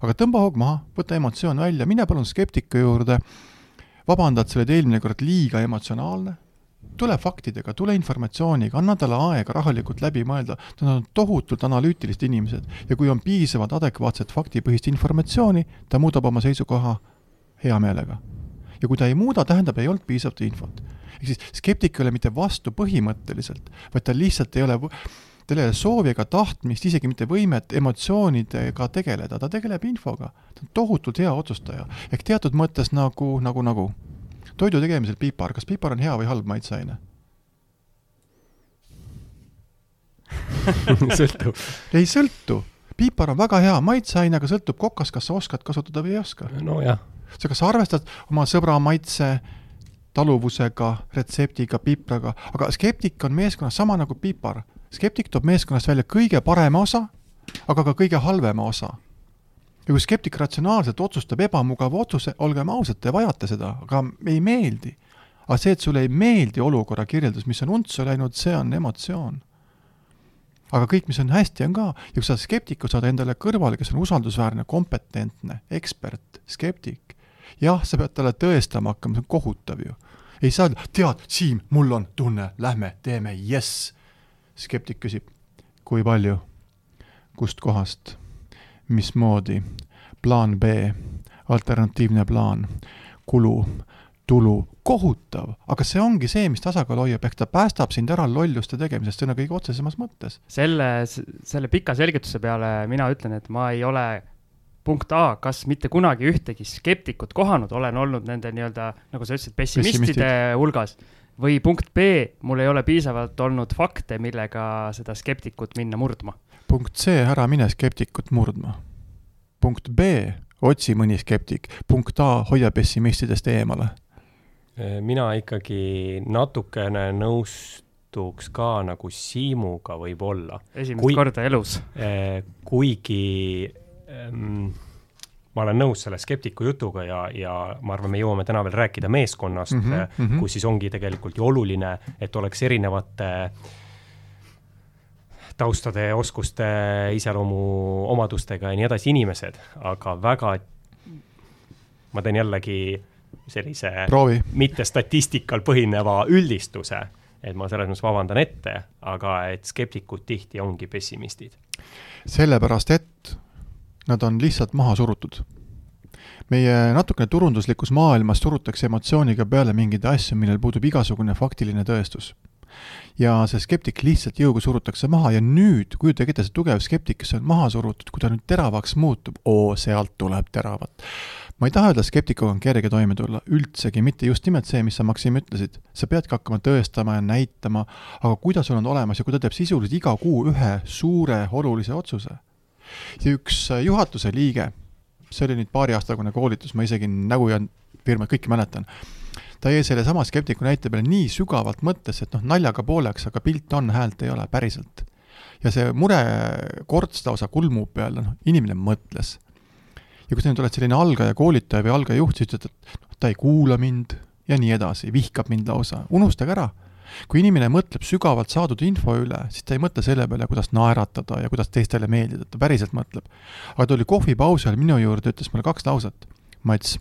aga tõmba hoog maha, võta emotsioon välja, mine palun skeptiku juurde, vabanda, et sa olid eelmine kord liiga emotsionaalne, tule faktidega, tule informatsiooniga, anna talle aega rahulikult läbi mõelda, nad on tohutult analüütilised inimesed ja kui on piisavalt adekvaatset faktipõhist informatsiooni, ta muudab oma seisukoha hea meelega. ja kui ta ei muuda, tähendab, ei olnud piisavalt infot. ehk siis skeptik ei ole mitte vastu põhimõtteliselt, vaid ta lihtsalt ei ole tal ole soovi ega tahtmist, isegi mitte võimet emotsioonidega tegeleda, ta tegeleb infoga. ta on tohutult hea otsustaja. ehk teatud mõttes nagu, nagu, nagu toidu tegemisel pipar, kas pipar on hea või halb maitseaine <laughs> sõltub. ei sõltu. piipar on väga hea maitseaine, aga sõltub kokast, kas sa oskad kasutada või ei oska. nojah. sa kas arvestad oma sõbra maitse taluvusega, retseptiga, pipraga, aga skeptik on meeskonnas sama nagu piipar skeptik toob meeskonnast välja kõige parema osa, aga ka kõige halvema osa. ja kui skeptik ratsionaalselt otsustab ebamugava otsuse, olgem ausad, te vajate seda, aga ei meeldi. aga see, et sulle ei meeldi olukorra kirjeldus, mis on untsu läinud, see on emotsioon. aga kõik, mis on hästi, on ka, ja kui sa skeptiku saad endale kõrvale, kes on usaldusväärne, kompetentne, ekspert, skeptik, jah, sa pead talle tõestama hakkama, see on kohutav ju. ei saa, tead, Siim, mul on tunne, lähme, teeme, jess skeptik küsib, kui palju, kust kohast, mismoodi, plaan B, alternatiivne plaan, kulu, tulu, kohutav, aga see ongi see, mis tasakaalu hoiab, ehk ta päästab sind ära lolluste tegemisest sõna kõige otsesemas mõttes. selle, selle pika selgituse peale mina ütlen, et ma ei ole punkt A, kas mitte kunagi ühtegi skeptikut kohanud, olen olnud nende nii-öelda, nagu sa ütlesid, pessimistide hulgas või punkt B, mul ei ole piisavalt olnud fakte, millega seda skeptikut minna murdma. punkt C, ära mine skeptikut murdma. punkt B, otsi mõni skeptik. punkt A, hoia pessimistidest eemale. mina ikkagi natukene nõustuks ka nagu Siimuga võib-olla. esimest Kui, korda elus. kuigi ähm, ma olen nõus selle skeptiku jutuga ja, ja ma arvan, me jõuame täna veel rääkida meeskonnast mm, -hmm, mm -hmm. kus siis ongi tegelikult ju oluline, et oleks erinevate taustade, oskuste, iseloomu omadustega ja nii edasi inimesed, aga väga, ma teen jällegi sellise Proovi. mitte statistikal põhineva üldistuse, et ma selles mõttes vabandan ette, aga et skeptikud tihti ongi pessimistid. sellepärast, et nad on lihtsalt maha surutud. meie natukene turunduslikus maailmas surutakse emotsiooniga peale mingeid asju, millel puudub igasugune faktiline tõestus. ja see skeptik lihtsalt jõuga surutakse maha ja nüüd, kujutage ette, see tugev skeptik, kes on maha surutud, kui ta nüüd teravaks muutub, oo, sealt tuleb teravat ma ei taha öelda, skeptikuga on kerge toime tulla, üldsegi mitte just nimelt see, mis sa, Maksim, ütlesid. sa peadki hakkama tõestama ja näitama, aga kui ta sul on olemas ja kui ta teeb sisuliselt iga kuu ühe suure olulise otsuse, ja üks äh, juhatuse liige, see oli nüüd paari aasta tagune koolitus, ma isegi nägu ja firmat kõike mäletan, ta jäi sellesama skeptiku näite peale nii sügavalt mõttesse, et noh, naljaga pooleks, aga pilt on, häält ei ole, päriselt. ja see murekorts lausa kulmub peale, noh, inimene mõtles. ja kui sa nüüd oled selline algaja koolitaja või algaja juht, siis ütled, et noh, ta ei kuula mind ja nii edasi, vihkab mind lausa, unustage ära kui inimene mõtleb sügavalt saadud info üle, siis ta ei mõtle selle peale, kuidas naeratada ja kuidas teistele meeldida, ta päriselt mõtleb. aga ta oli kohvipausi ajal minu juurde, ütles mulle kaks lauset. Mats,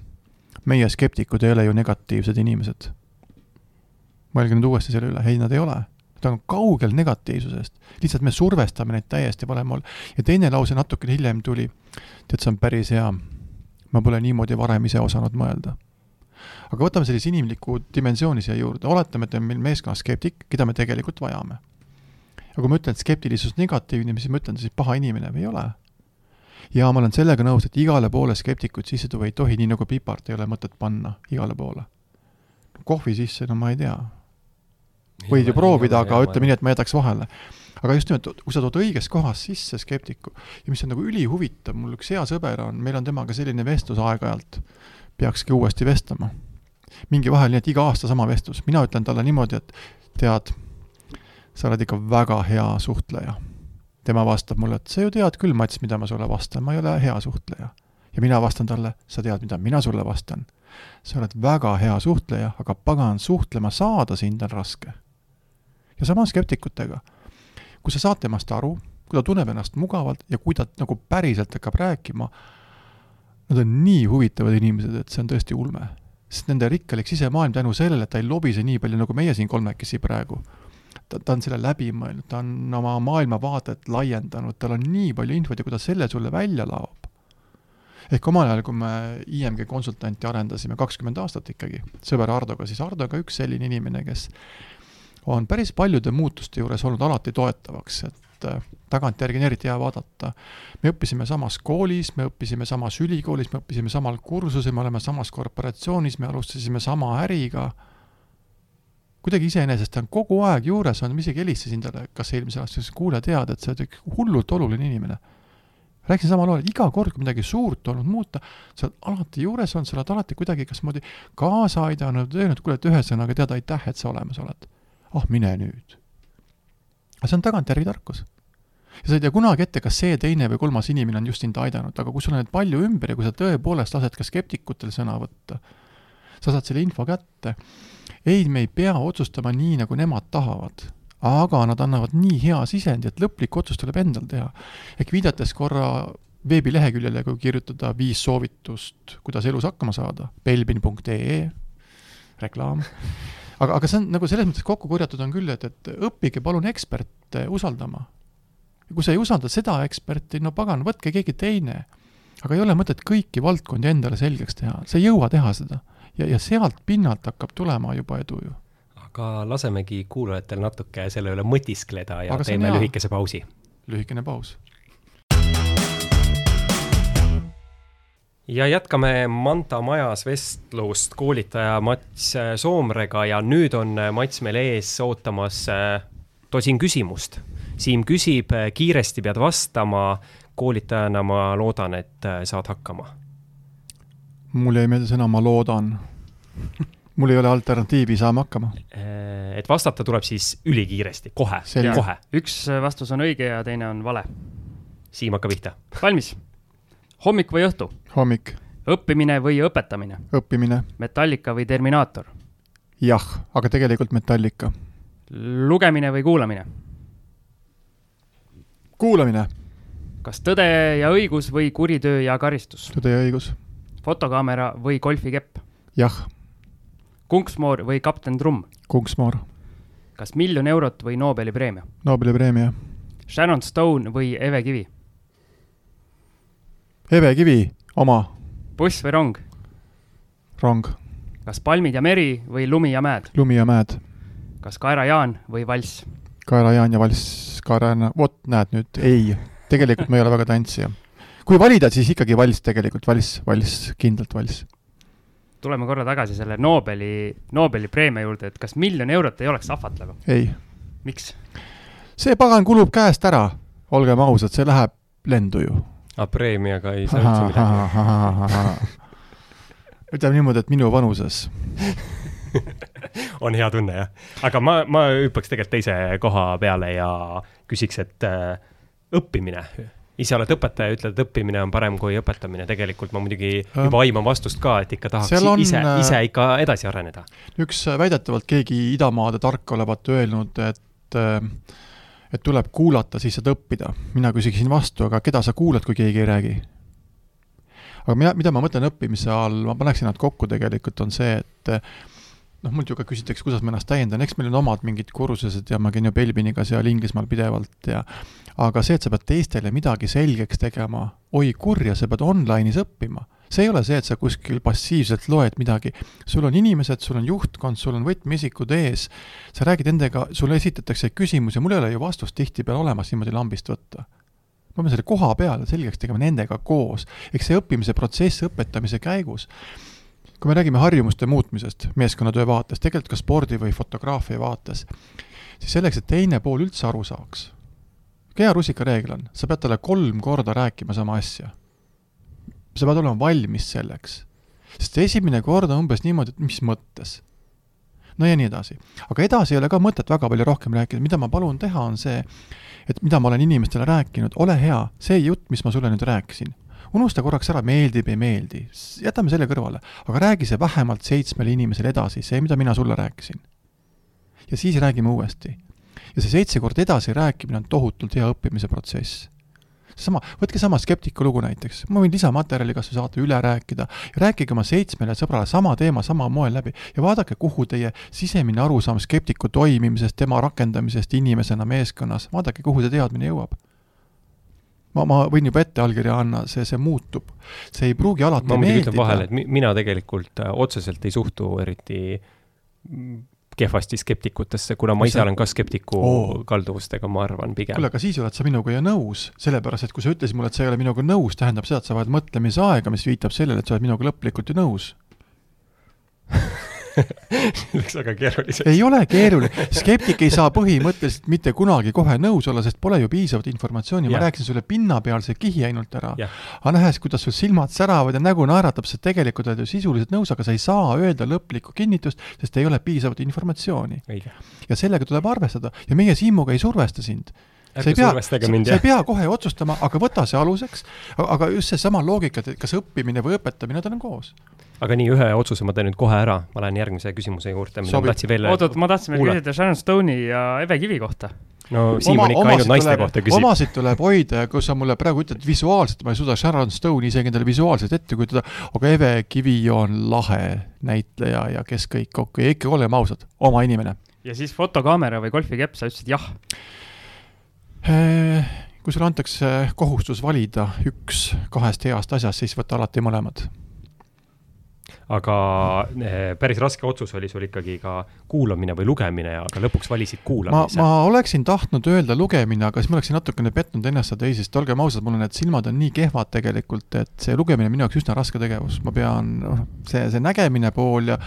meie skeptikud ei ole ju negatiivsed inimesed. mõelge nüüd uuesti selle üle, ei, nad ei ole. ta on kaugel negatiivsusest, lihtsalt me survestame neid täiesti vale moel. ja teine lause natukene hiljem tuli, tead, see on päris hea. ma pole niimoodi varem ise osanud mõelda aga võtame sellise inimliku dimensiooni siia juurde, oletame, et on meil meeskonnas skeptik, keda me tegelikult vajame. aga kui ma ütlen, et skeptilisus negatiivne, siis ma ütlen, siis paha inimene või ei ole? ja ma olen sellega nõus, et igale poole skeptikuid sisse tuua ei tohi, nii nagu pipart ei ole mõtet panna igale poole. kohvi sisse, no ma ei tea. võid ju proovida, aga ütleme nii, et ma jätaks vahele aga just nimelt, kui sa tood õiges kohas sisse skeptiku ja mis on nagu ülihuvitav, mul üks hea sõber on, meil on temaga selline vestlus aeg-ajalt, peakski uuesti vestlema. Mingi vahel nii, et iga aasta sama vestlus, mina ütlen talle niimoodi, et tead, sa oled ikka väga hea suhtleja. tema vastab mulle, et sa ju tead küll, Mats, mida ma sulle vastan, ma ei ole hea suhtleja. ja mina vastan talle, sa tead, mida mina sulle vastan. sa oled väga hea suhtleja, aga pagan, suhtlema saada sind on raske. ja sama skeptikutega. kui sa saad temast aru, kui ta tunneb ennast mugavalt ja kui ta nagu päriselt hakkab rääkima, Nad on nii huvitavad inimesed, et see on tõesti ulme. Sest nende rikkalik sisemaailm tänu sellele, et ta ei lobise nii palju, nagu meie siin kolmekesi praegu, ta, ta on selle läbi mõelnud, ta on oma maailmavaadet laiendanud, tal on nii palju infot ja kui ta selle sulle välja laob, ehk omal ajal, kui me IMG konsultanti arendasime kakskümmend aastat ikkagi, sõber Hardoga, siis Hardo ka üks selline inimene, kes on päris paljude muutuste juures olnud alati toetavaks, et tagantjärgi on eriti hea vaadata. me õppisime samas koolis, me õppisime samas ülikoolis, me õppisime samal kursusel, me oleme samas korporatsioonis, me alustasime sama äriga. kuidagi iseenesest ta on kogu aeg juures olnud, ma isegi helistasin talle, kas eelmisel aastal, kuule, tead, et sa oled ikka hullult oluline inimene rääkisin sama loo, et iga kord, kui midagi suurt olnud muuta, sa oled alati juures olnud, sa oled alati kuidagi kasmoodi kaasa aidanud, öelnud, kuule, et ühesõnaga tead, aitäh, et sa olemas oled. ah, mine nüüd aga see on tagantjärgi tarkus. Ja sa ei tea kunagi ette, kas see teine või kolmas inimene on just sind aidanud, aga kui sul on neid palju ümber ja kui sa tõepoolest lased ka skeptikutel sõna võtta, sa saad selle info kätte. ei, me ei pea otsustama nii, nagu nemad tahavad, aga nad annavad nii hea sisendi, et lõplik otsus tuleb endal teha. ehk viidates korra veebileheküljele, kui kirjutada viis soovitust, kuidas elus hakkama saada, belbin.ee, reklaam aga, aga see on nagu selles mõttes kokku korjatud on küll, et, et õppige palun eksperte usaldama. Kui sa ei usalda seda eksperti, no pagan, võtke keegi teine. aga ei ole mõtet kõiki valdkondi endale selgeks teha, sa ei jõua teha seda. ja, ja sealt pinnalt hakkab tulema juba edu ju. aga lasemegi kuulajatel natuke selle üle mõtiskleda ja aga teeme lühikese pausi. lühikene paus ja jätkame Manta majas vestlust koolitaja Mats Soomrega ja nüüd on Mats meil ees ootamas äh, tosin küsimust. Siim küsib, äh, kiiresti pead vastama. koolitajana ma loodan, et äh, saad hakkama. mul jäi meelde sõna ma loodan mul ei ole alternatiivi, saame hakkama. et vastata tuleb siis ülikiiresti, kohe, kohe. üks vastus on õige ja teine on vale. Siim, hakka pihta. valmis hommik või õhtu? hommik. õppimine või õpetamine? õppimine. Metallica või Terminaator? jah, aga tegelikult Metallica. lugemine või kuulamine? Kuulamine. kas tõde ja õigus või kuritöö ja karistus? tõde ja õigus. fotokaamera või golfikepp? jah. Kunksmoor või kapten Trumm? Kunksmoor. kas miljon eurot või Nobeli preemia? Nobeli preemia. Shannon Stone või Eve Kivi? Eve Kivi, oma. buss või rong? rong. kas palmid ja meri või lumi ja mäed? lumi ja mäed. kas Kaera-Jaan või valss? Kaera-Jaan ja valss, Kaera-Jaan, vot näed nüüd, ei, tegelikult ma ei ole väga tantsija. kui valida, siis ikkagi valss tegelikult, valss, valss, kindlalt valss. tuleme korra tagasi selle Nobeli, Nobeli preemia juurde, et kas miljon eurot ei oleks ahvatlev? ei. miks? see pagan kulub käest ära, olgem ausad, see läheb lendu ju aga preemiaga ei saa üldse midagi. ütleme niimoodi, et minu vanuses <laughs> <laughs> on hea tunne, jah. aga ma, ma hüppaks tegelikult teise koha peale ja küsiks, et äh, õppimine. ise oled õpetaja, ütled, et õppimine on parem kui õpetamine, tegelikult ma muidugi juba aiman vastust ka, et ikka tahaks on, ise, äh, ise ikka edasi areneda. üks väidetavalt keegi idamaade tark olevat öelnud, et äh, et tuleb kuulata, siis saad õppida. mina küsiksin vastu, aga keda sa kuulad, kui keegi ei räägi? aga mina, mida ma mõtlen õppimise all, ma paneksin nad kokku tegelikult, on see, et noh, mult ju ka küsitakse, kuidas ma ennast täiendan, eks meil on omad mingid kursused ja ma käin ju Belbiniga seal Inglismaal pidevalt ja aga see, et sa pead teistele midagi selgeks tegema, oi kurja, sa pead online'is õppima see ei ole see, et sa kuskil passiivselt loed midagi. sul on inimesed, sul on juhtkond, sul on võtmeisikud ees, sa räägid nendega, sulle esitatakse küsimusi, mul ei ole ju vastust tihtipeale olemas niimoodi lambist võtta. ma pean selle koha peal selgeks tegema nendega koos. eks see õppimise protsess õpetamise käigus, kui me räägime harjumuste muutmisest meeskonnatöö vaates, tegelikult ka spordi või fotograafia vaates, siis selleks, et teine pool üldse aru saaks, hea rusikareegel on, sa pead talle kolm korda rääkima sama asja sa pead olema valmis selleks. sest esimene kord on umbes niimoodi, et mis mõttes. no ja nii edasi. aga edasi ei ole ka mõtet väga palju rohkem rääkida, mida ma palun teha, on see, et mida ma olen inimestele rääkinud, ole hea, see jutt, mis ma sulle nüüd rääkisin, unusta korraks ära, meeldib, ei meeldi, jätame selle kõrvale, aga räägi see vähemalt seitsmele inimesele edasi, see, mida mina sulle rääkisin. ja siis räägime uuesti. ja see seitse korda edasi rääkimine on tohutult hea õppimise protsess. Seesama, võtke sama skeptiku lugu näiteks, ma võin lisamaterjali kas või saata üle rääkida. Rääkige oma seitsmele sõbrale sama teema samal moel läbi. Ja vaadake, kuhu teie sisemine arusaam skeptiku toimimisest, tema rakendamisest inimesena meeskonnas, vaadake, kuhu see teadmine jõuab ma, ma võin juba ette allkirja anda, see, see muutub. see ei pruugi alati ma meeldida. vahele, et mina tegelikult äh, otseselt ei suhtu eriti kehvasti skeptikutesse, kuna ma ise olen ka skeptiku oh. kalduvustega, ma arvan, pigem. kuule, aga siis oled sa minuga ju nõus, sellepärast et kui sa ütlesid mulle, et sa ei ole minuga nõus, tähendab seda, et sa vajad mõtlemisaega, mis viitab sellele, et sa oled minuga lõplikult ju nõus <laughs> <laughs> Läks väga keeruliseks. ei ole keeruline, skeptik ei saa põhimõtteliselt mitte kunagi kohe nõus olla, sest pole ju piisavat informatsiooni, ma rääkisin sulle pinnapealse kihi ainult ära. aga nähes, kuidas sul silmad säravad ja nägu naeratab, sa tegelikult oled ju sisuliselt nõus, aga sa ei saa öelda lõplikku kinnitust, sest ei ole piisavat informatsiooni. ja sellega tuleb arvestada. Ja meie Siimuga ei survesta sind. Sa ei pea, sa, sa ei pea kohe otsustama, aga võta see aluseks, aga just seesama loogika, et kas õppimine või õpetamine, need on koos aga nii, ühe otsuse ma teen nüüd kohe ära, ma lähen järgmise küsimuse juurde, mida ma tahtsin veel oot-oot, ma tahtsin veel küsida Sharon Stone'i ja Eve Kivi kohta. no Siim on ikka ainult naiste tuleb, kohta küsib. omasid tuleb hoida ja kui sa mulle praegu ütled visuaalselt, ma ei suuda Sharon Stone'i isegi endale visuaalselt ette kujutada, aga Eve Kivi on lahe näitleja ja kes kõik kokku ja ikka oleme ausad, oma inimene. ja siis fotokaamera või golfikepp, sa ütlesid jah? Äh, kui sulle antakse kohustus valida üks kahest heast asjast, siis võta alati mõlemad aga eh, päris raske otsus oli sul ikkagi ka kuulamine või lugemine, aga lõpuks valisid kuulamise. ma, oleksin tahtnud öelda lugemine, aga siis ma oleksin natukene petnud ennast seal teises, sest olgem ausad, mul on need silmad on nii kehvad tegelikult, et see lugemine on minu jaoks üsna raske tegevus, ma pean, noh, see, see nägemine pool ja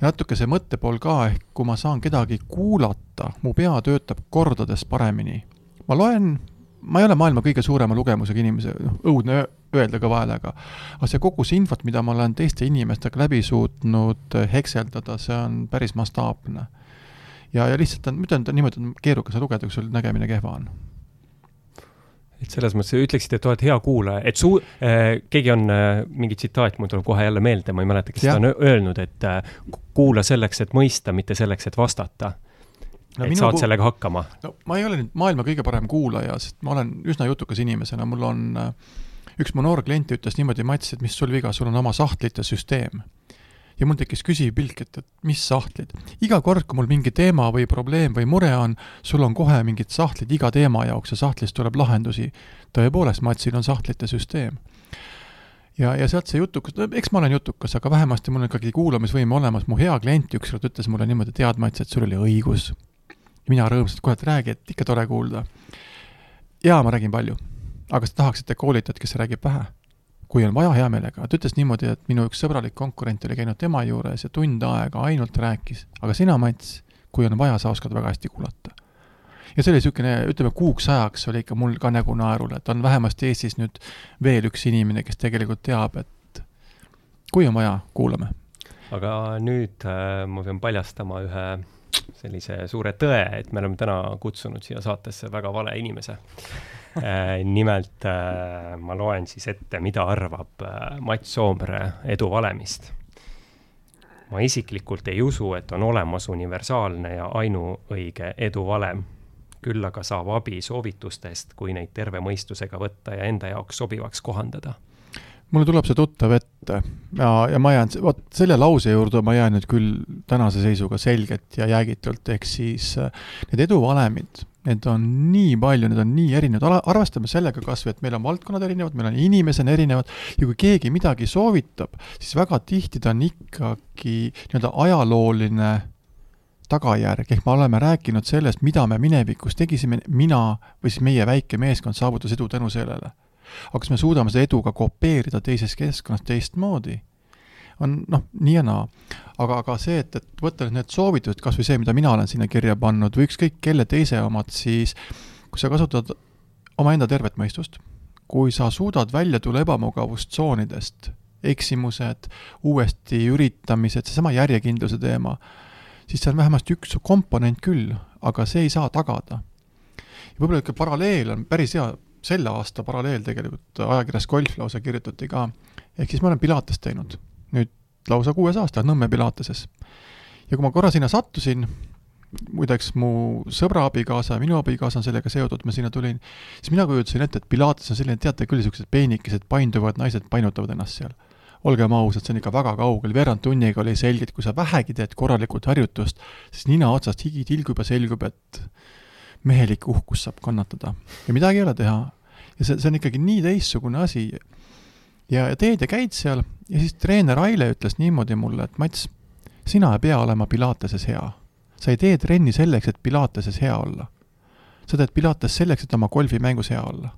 ja natuke see mõttepool ka, ehk kui ma saan kedagi kuulata, mu pea töötab kordades paremini. ma loen ma ei ole maailma kõige suurema lugemusega inimese, noh, õudne öelda ka vahele, aga aga see kogu see infot, mida ma olen teiste inimestega läbi suutnud hekseldada, see on päris mastaapne. ja, ja lihtsalt on, ma ütlen niimoodi, et keerukas on lugeda, kui sul nägemine kehva on. Et selles mõttes ütleksid, et oled hea kuulaja, et su äh,, keegi on äh,, mingi tsitaat mul tuleb kohe jälle meelde, ma ei mäleta, kes seda on öelnud, et äh, kuula selleks, et mõista, mitte selleks, et vastata no, et saad sellega hakkama? no ma ei ole nüüd maailma kõige parem kuulaja, sest ma olen üsna jutukas inimesena, mul on äh, üks mu noor klient ütles niimoodi, Mats, et mis sul viga, sul on oma sahtlite süsteem. ja mul tekkis küsiv pilk, et, et mis sahtlid. iga kord, kui mul mingi teema või probleem või mure on, sul on kohe mingid sahtlid iga teema jaoks ja sahtlist tuleb lahendusi. tõepoolest, Matsil on sahtlite süsteem ja, ja sealt see jutukas, no eks ma olen jutukas, aga vähemasti mul on ikkagi kuulamisvõime olemas, mu hea klient ükskord ütles mulle niimoodi, tead, Mats, et sul oli õigus mina rõõmsalt, et räägi, et ikka tore kuulda. jaa, ma räägin palju. aga kas te tahaksite koolitajat, kes räägib vähe? kui on vaja, hea meelega. ta ütles niimoodi, et minu üks sõbralik konkurent oli käinud tema juures ja tund aega ainult rääkis. aga sina, Mats, kui on vaja, sa oskad väga hästi kuulata. ja see oli niisugune, ütleme kuuks ajaks oli ikka mul ka nägu naerul, et on vähemasti Eestis nüüd veel üks inimene, kes tegelikult teab, et kui on vaja, kuulame. aga nüüd äh, ma pean paljastama ühe sellise suure tõe, et me oleme täna kutsunud siia saatesse väga vale inimese äh, nimelt äh, ma loen siis ette, mida arvab äh, Mats Soomre eduvalemist. ma isiklikult ei usu, et on olemas universaalne ja ainuõige eduvalem. küll aga saab abi soovitustest, kui neid terve mõistusega võtta ja enda jaoks sobivaks kohandada mulle tuleb see tuttav ette. Ja, ja ma jään, vot selle lause juurde ma jään nüüd küll tänase seisuga selgelt ja jäägitult, ehk siis äh, need eduvalemid, need on nii palju, need on nii erinevad, arvestame sellega kas või, et meil on valdkonnad erinevad, meil on inimesed erinevad. Ja kui keegi midagi soovitab, siis väga tihti ta on ikkagi nii-öelda ajalooline tagajärg, ehk me oleme rääkinud sellest, mida me minevikus tegisime, mina või siis meie väike meeskond saavutas edu tänu sellele aga kas me suudame seda edu ka kopeerida teises keskkonnas teistmoodi? on noh, nii ja naa. aga, aga see, et, et võtta nüüd need soovitused, kas või see, mida mina olen sinna kirja pannud või ükskõik kelle teise omad, siis kui sa kasutad omaenda tervet mõistust, kui sa suudad välja tulla ebamugavustsoonidest, eksimused, uuesti üritamised, seesama järjekindluse teema, siis see on vähemasti üks komponent küll, aga see ei saa tagada. ja võib-olla niisugune paralleel on päris hea selle aasta paralleel tegelikult ajakirjas Golf lausa kirjutati ka, ehk siis ma olen Pilatest teinud nüüd lausa kuues aasta Nõmme Pilateses. ja kui ma korra sinna sattusin, muideks mu sõbra abikaasa ja minu abikaasa on sellega seotud, ma sinna tulin, siis mina kujutasin ette, et Pilates on selline, teate küll, niisugused peenikesed painduvad naised painutavad ennast seal. olgem ausad, see on ikka väga kaugel, veerand tunniga oli selge, et kui sa vähegi teed korralikult harjutust, siis nina otsast higi tilgub ja selgub, et mehelik uhkus saab kannatada. ja midagi ei ole teha, ja see, see on ikkagi nii teistsugune asi. ja, teed ja käid seal ja siis treener Aile ütles niimoodi mulle, et Mats, sina ei pea olema Pilateses hea. sa ei tee trenni selleks, et Pilateses hea olla. sa teed Pilates selleks, et oma golfimängus hea olla.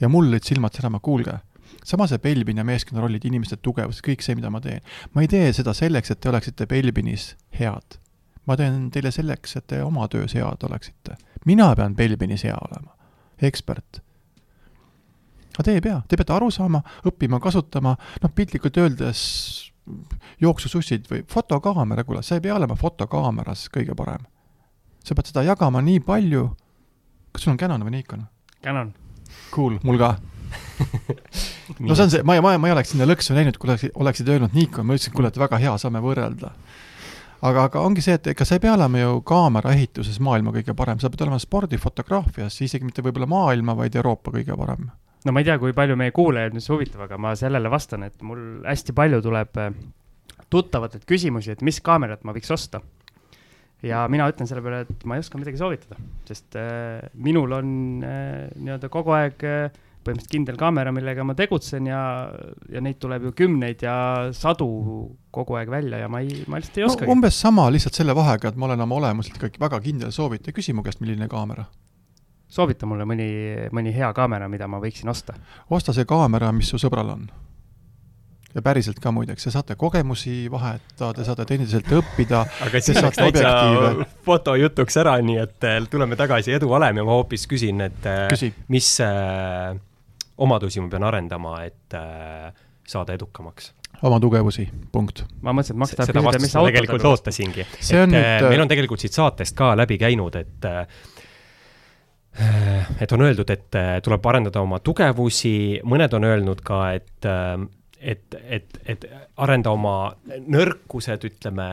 ja mul olid silmad särama, kuulge, sama see Belbin ja meeskonna rollid, inimeste tugevus, kõik see, mida ma teen. ma ei tee seda selleks, et te oleksite Belbinis head. ma teen teile selleks, et te oma töös head oleksite. mina pean Belbinis hea olema ekspert. aga te ei pea, te peate aru saama, õppima, kasutama, noh piltlikult öeldes jooksusussid või fotokaamera, kuule, sa ei pea olema fotokaameras kõige parem. sa pead seda jagama nii palju, kas sul on Canon või Nikon? Canon. Cool, mul ka <laughs> no see on see, ma, ma, ma ei oleks sinna lõksu läinud, kui oleksid, oleksid öelnud Nikon, ma ütlesin, kuule, et väga hea, saame võrrelda aga, aga ongi see, et ega sa ei pea olema ju kaameraehituses maailma kõige parem, sa pead olema spordifotograafias isegi mitte võib-olla maailma, vaid Euroopa kõige parem. no ma ei tea, kui palju meie kuulajaid nüüd see huvitab, aga ma sellele vastan, et mul hästi palju tuleb äh, tuttavatelt küsimusi, et mis kaamerat ma võiks osta. ja mina ütlen selle peale, et ma ei oska midagi soovitada, sest äh, minul on äh, nii-öelda kogu aeg äh, põhimõtteliselt kindel kaamera, millega ma tegutsen ja, ja neid tuleb ju kümneid ja sadu kogu aeg välja ja ma ei, ma lihtsalt ei oskagi no,. umbes sama, lihtsalt selle vahega, et ma olen oma olemuselt ikkagi väga kindel soovitaja, küsi mu käest, milline kaamera. soovita mulle mõni, mõni hea kaamera, mida ma võiksin osta. osta see kaamera, mis su sõbral on ja päriselt ka muideks, te saate kogemusi vahetada, te saate teineteiselt õppida. <laughs> aga siis läks täitsa fotojutuks ära, nii et äh, tuleme tagasi Edu Valemi, ma hoopis küsin, et äh, Küsi. mis äh, omadusi ma pean arendama, et äh, saada edukamaks? oma tugevusi, punkt. ma mõtlesin, et Max tahab küsida, mis autot tegelikult ootasingi. et nüüd... meil on tegelikult siit saatest ka läbi käinud, et et on öeldud, et tuleb arendada oma tugevusi, mõned on öelnud ka, et et, et, et arenda oma nõrkused, ütleme,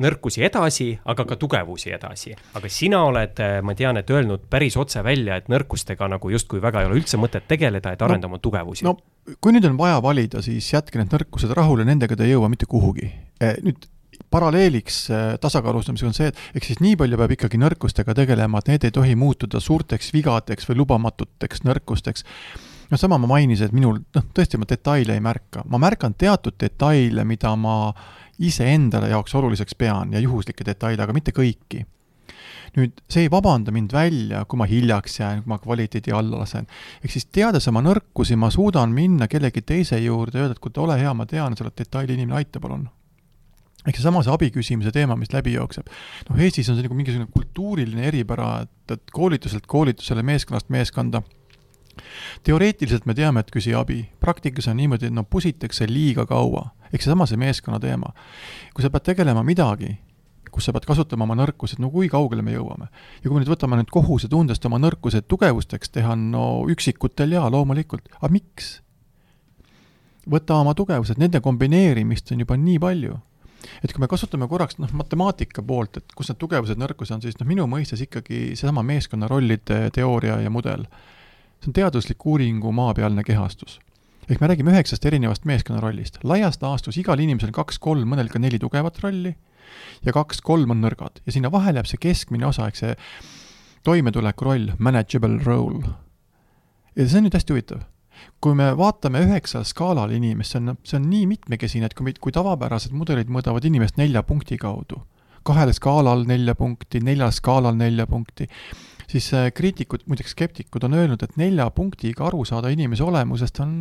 nõrkusi edasi, aga ka tugevusi edasi. aga sina oled, ma tean, et öelnud päris otse välja, et nõrkustega nagu justkui väga ei ole üldse mõtet tegeleda, et arenda no, oma tugevusi. no kui nüüd on vaja valida, siis jätke need nõrkused rahule, nendega te ei jõua mitte kuhugi. Eh, nüüd paralleeliks eh, tasakaalustamisega on see, et ehk siis nii palju peab ikkagi nõrkustega tegelema, et need ei tohi muutuda suurteks vigadeks või lubamatuteks nõrkusteks noh, sama ma mainisin, et minul, noh, tõesti ma detaile ei märka, ma märkan teatud detaile, mida ma iseendale jaoks oluliseks pean ja juhuslikke detaile, aga mitte kõiki. nüüd see ei vabanda mind välja, kui ma hiljaks jään, kui ma kvaliteedi alla lasen. ehk siis teades oma nõrkusi, ma suudan minna kellegi teise juurde ja öelda, et kuule, ole hea, ma tean, sa oled detaili inimene, aita palun ehk seesama see abi küsimise teema, mis läbi jookseb. noh, Eestis on see nagu mingisugune kultuuriline eripära, et, et koolituselt koolitusele, meeskonnast meeskonda teoreetiliselt me teame, et küsi abi, praktikas on niimoodi, et no pusitakse liiga kaua. ehk seesama see meeskonna teema. kui sa pead tegelema midagi, kus sa pead kasutama oma nõrkused, no kui kaugele me jõuame? ja kui me nüüd võtame nüüd kohusetundest oma nõrkused tugevusteks teha, no üksikutel jaa, loomulikult, aga miks? võta oma tugevused, nende kombineerimist on juba nii palju et kui me kasutame korraks noh, matemaatika poolt, et kus need tugevused, nõrkused on, siis noh, minu mõistes ikkagi seesama meeskonna rollide teooria ja mudel see on teaduslik uuringu maapealne kehastus. ehk me räägime üheksast erinevast meeskonnarollist. laias laastus igal inimesel kaks-kolm, mõnel ka neli tugevat rolli ja kaks-kolm on nõrgad ja sinna vahele jääb see keskmine osa, ehk see toimetuleku roll, manageable role. ja see on nüüd hästi huvitav kui me vaatame üheksal skaalal inimest, see on, see on nii mitmekesine, et kui, kui tavapärased mudelid mõõdavad inimest nelja punkti kaudu, kahel skaalal nelja punkti, neljal skaalal nelja punkti, siis äh, kriitikud, muideks skeptikud on öelnud, et nelja punktiga aru saada inimese olemusest on,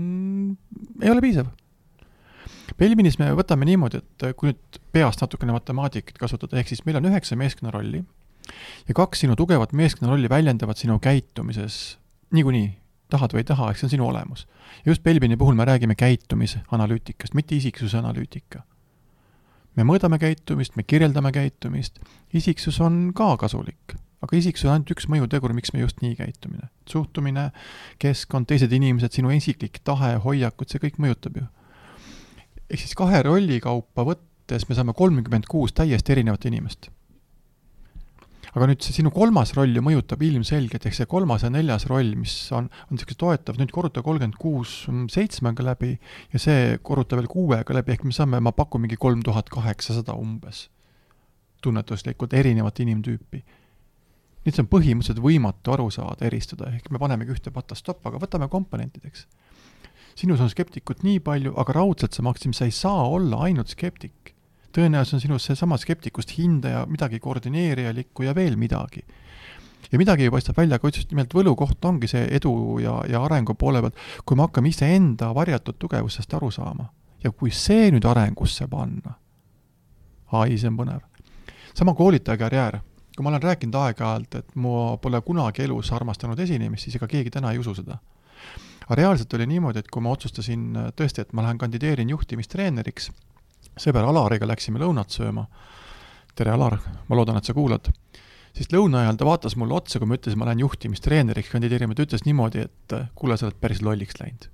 ei ole piisav. Belminis me võtame niimoodi, et äh, kui nüüd peast natukene matemaatikat kasutada, ehk siis meil on üheksa meeskonnarolli ja kaks sinu tugevat meeskonnarolli väljendavad sinu käitumises niikuinii, tahad või ei taha, eks see on sinu olemus. just Belbini puhul me räägime käitumisanalüütikast, mitte isiksuse analüütika. me mõõdame käitumist, me kirjeldame käitumist, isiksus on ka kasulik aga isiksus on ainult üks mõjutegur, miks me just nii käitumine. suhtumine, keskkond, teised inimesed, sinu isiklik tahe, hoiakud, see kõik mõjutab ju. ehk siis kahe rolli kaupa võttes me saame kolmkümmend kuus täiesti erinevat inimest. aga nüüd see sinu kolmas roll ju mõjutab ilmselgelt, ehk see kolmas ja neljas roll, mis on, on niisugune toetav, nüüd korruta kolmkümmend kuus seitsmega läbi ja see korruta veel kuuega läbi, ehk me saame, ma pakun mingi kolm tuhat kaheksasada umbes tunnetuslikult erinevat inimtüüpi nüüd see on põhimõtteliselt võimatu aru saada, eristada, ehk me panemegi ühte patta stopp, aga võtame komponentideks. sinus on skeptikut nii palju, aga raudselt sa, Maksim, sa ei saa olla ainult skeptik. tõenäoliselt on sinus seesama skeptikust hindaja, midagi koordineerijalikku ja veel midagi. ja midagi paistab välja, aga just nimelt võlukoht ongi see edu ja, ja arengu poole pealt, kui me hakkame iseenda varjatud tugevusest aru saama. ja kui see nüüd arengusse panna, ai, see on põnev. sama koolitaja karjäär kui ma olen rääkinud aeg-ajalt, et ma pole kunagi elus armastanud esinemist, siis ega keegi täna ei usu seda. aga reaalselt oli niimoodi, et kui ma otsustasin tõesti, et ma lähen kandideerin juhtimistreeneriks, sõber Alariga läksime lõunat sööma, tere, Alar, ma loodan, et sa kuulad, siis lõuna ajal ta vaatas mulle otsa, kui ma ütlesin, ma lähen juhtimistreeneriks. Kandideerima, ta ütles niimoodi, et kuule, sa oled päris lolliks läinud.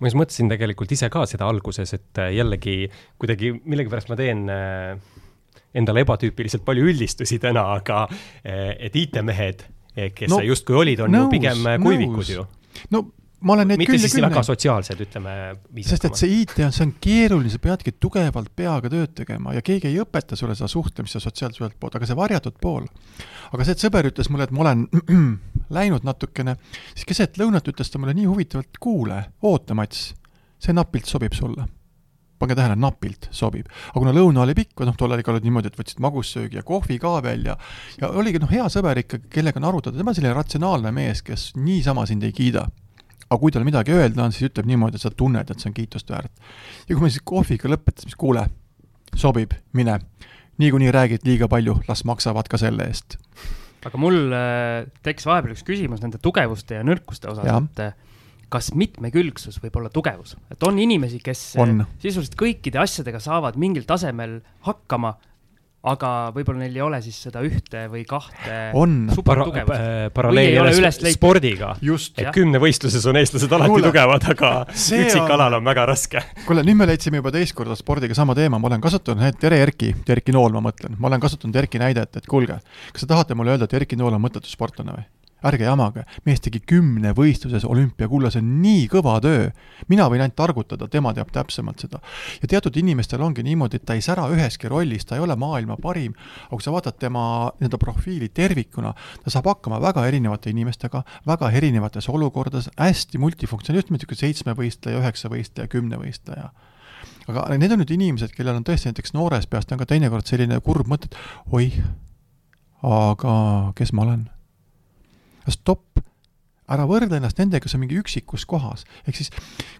Ma just mõtlesin tegelikult ise ka seda alguses, et jällegi kuidagi millegipärast ma teen äh, endale ebatüüpiliselt palju üldistusi täna, aga eh, et IT-mehed, eh, kes no, justkui olid, on nõus, ju pigem kuivikud ju. no ma olen neid mitte küll ja siis küll väga näinud. sotsiaalsed, ütleme. sest et see IT on, see on keeruline, sa peadki tugevalt peaga tööd tegema ja keegi ei õpeta sulle seda suhtlemist ja sotsiaalset ühelt poolt, aga see varjatud pool. aga see, et sõber ütles mulle, et ma olen <clears throat> läinud natukene, siis keset lõunat ütles ta mulle nii huvitavalt, kuule, oota, Mats, see napilt sobib sulle pange tähele, napilt sobib. aga kuna lõuna oli pikk, noh, tol ajal ikka olid niimoodi, et võtsid magussöögi ja kohvi ka veel ja ja oligi noh, hea sõber ikka, kellega on arutada, tema on selline ratsionaalne mees, kes niisama sind ei kiida aga kui tal midagi öelda on, siis ütleb niimoodi, et sa tunned, et see on kiitust väärt. ja kui me siis kohviga lõpetasime, siis kuule, sobib, mine. niikuinii räägid liiga palju, las maksavad ka selle eest. aga mul äh, tekkis vahepeal üks küsimus nende tugevuste ja nõrkuste osas, et äh, kas mitmekülgsus võib olla tugevus, et on inimesi, kes äh, On. sisuliselt kõikide asjadega saavad mingil tasemel hakkama, aga võib-olla neil ei ole siis seda ühte või kahte on, Para- äh, paralleel Või ei ole jälle üles sp- leitud. spordiga. just. et kümnevõistluses on eestlased alati Kuule, tugevad, aga <laughs> üksikalal on- on väga raske. kuule, nüüd me leidsime juba teist korda spordiga sama teema, ma olen kasutanud, tere Erki, Erki Nool ma mõtlen, ma olen kasutanud Erki näidet, et kuulge, kas te tahate mulle öelda, et Erki Nool on mõttetu sportlane või? Ärge jamage, mees tegi kümnevõistluses olümpiakulla, see on nii kõva töö. mina võin ainult targutada, tema teab täpsemalt seda. ja teatud inimestel ongi niimoodi, et ta ei sära üheski rollis, ta ei ole maailma parim, aga kui sa vaatad tema nii-öelda profiili tervikuna, ta saab hakkama väga erinevate inimestega, väga erinevates olukordades, hästi multifunktsionaalne, just niisugune seitsmevõistleja, üheksavõistleja, kümnevõistleja aga need on nüüd inimesed, kellel on tõesti näiteks noores peast on ka teinekord selline kurb mõte, et oih, aga kes ma olen? stopp, ära võrdle ennast nendega, kes on mingi üksikus kohas. ehk siis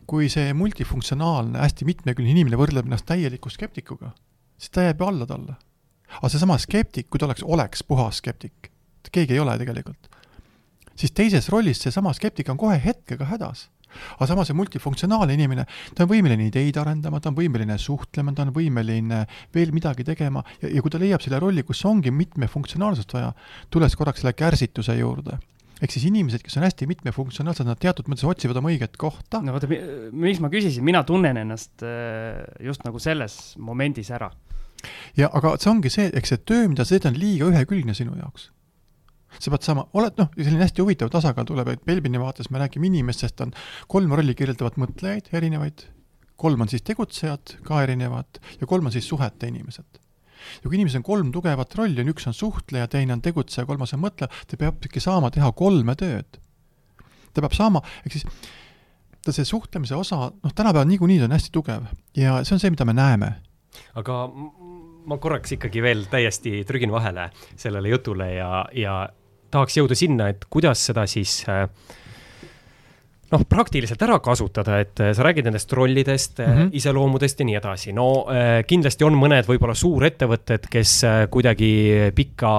kui see multifunktsionaalne, hästi mitmekülgne inimene võrdleb ennast täieliku skeptikuga, siis ta jääb ju alla talle. aga seesama skeptik, kui ta oleks, oleks puhas skeptik, keegi ei ole tegelikult, siis teises rollis seesama skeptik on kohe hetkega hädas aga samas see multifunktsionaalne inimene, ta on võimeline ideid arendama, ta on võimeline suhtlema, ta on võimeline veel midagi tegema. Ja, ja kui ta leiab selle rolli, kus ongi mitmefunktsionaalsust vaja, tulles korraks selle kärsituse juurde, ehk siis inimesed, kes on hästi mitmefunktsionaalsed, nad teatud mõttes otsivad oma õiget kohta, no vaata, miks ma küsisin, mina tunnen ennast äh, just nagu selles momendis ära. ja aga see ongi see, eks see töö, mida sa teed, on liiga ühekülgne sinu jaoks sa pead saama, oled noh, selline hästi huvitav tasakaal tuleb, et Belbini vaates me räägime inimestest, on kolm rolli kirjeldavad mõtlejaid erinevaid, kolm on siis tegutsejad ka erinevad ja kolm on siis suhete inimesed. ja kui inimesel on kolm tugevat rolli, on üks on suhtleja, teine on tegutseja, kolmas on mõtleja, ta peabki saama teha kolme tööd. ta peab saama, ehk siis ta see suhtlemise osa, noh, tänapäeval niikuinii on hästi tugev ja see on see, mida me näeme aga ma korraks ikkagi veel täiesti trügin vahele sellele jutule ja, ja tahaks jõuda sinna, et kuidas seda siis äh, noh, praktiliselt ära kasutada, et äh, sa räägid nendest rollidest mm. -hmm. iseloomudest ja nii edasi. no kindlasti on mõned võib-olla suurettevõtted, kes kuidagi pika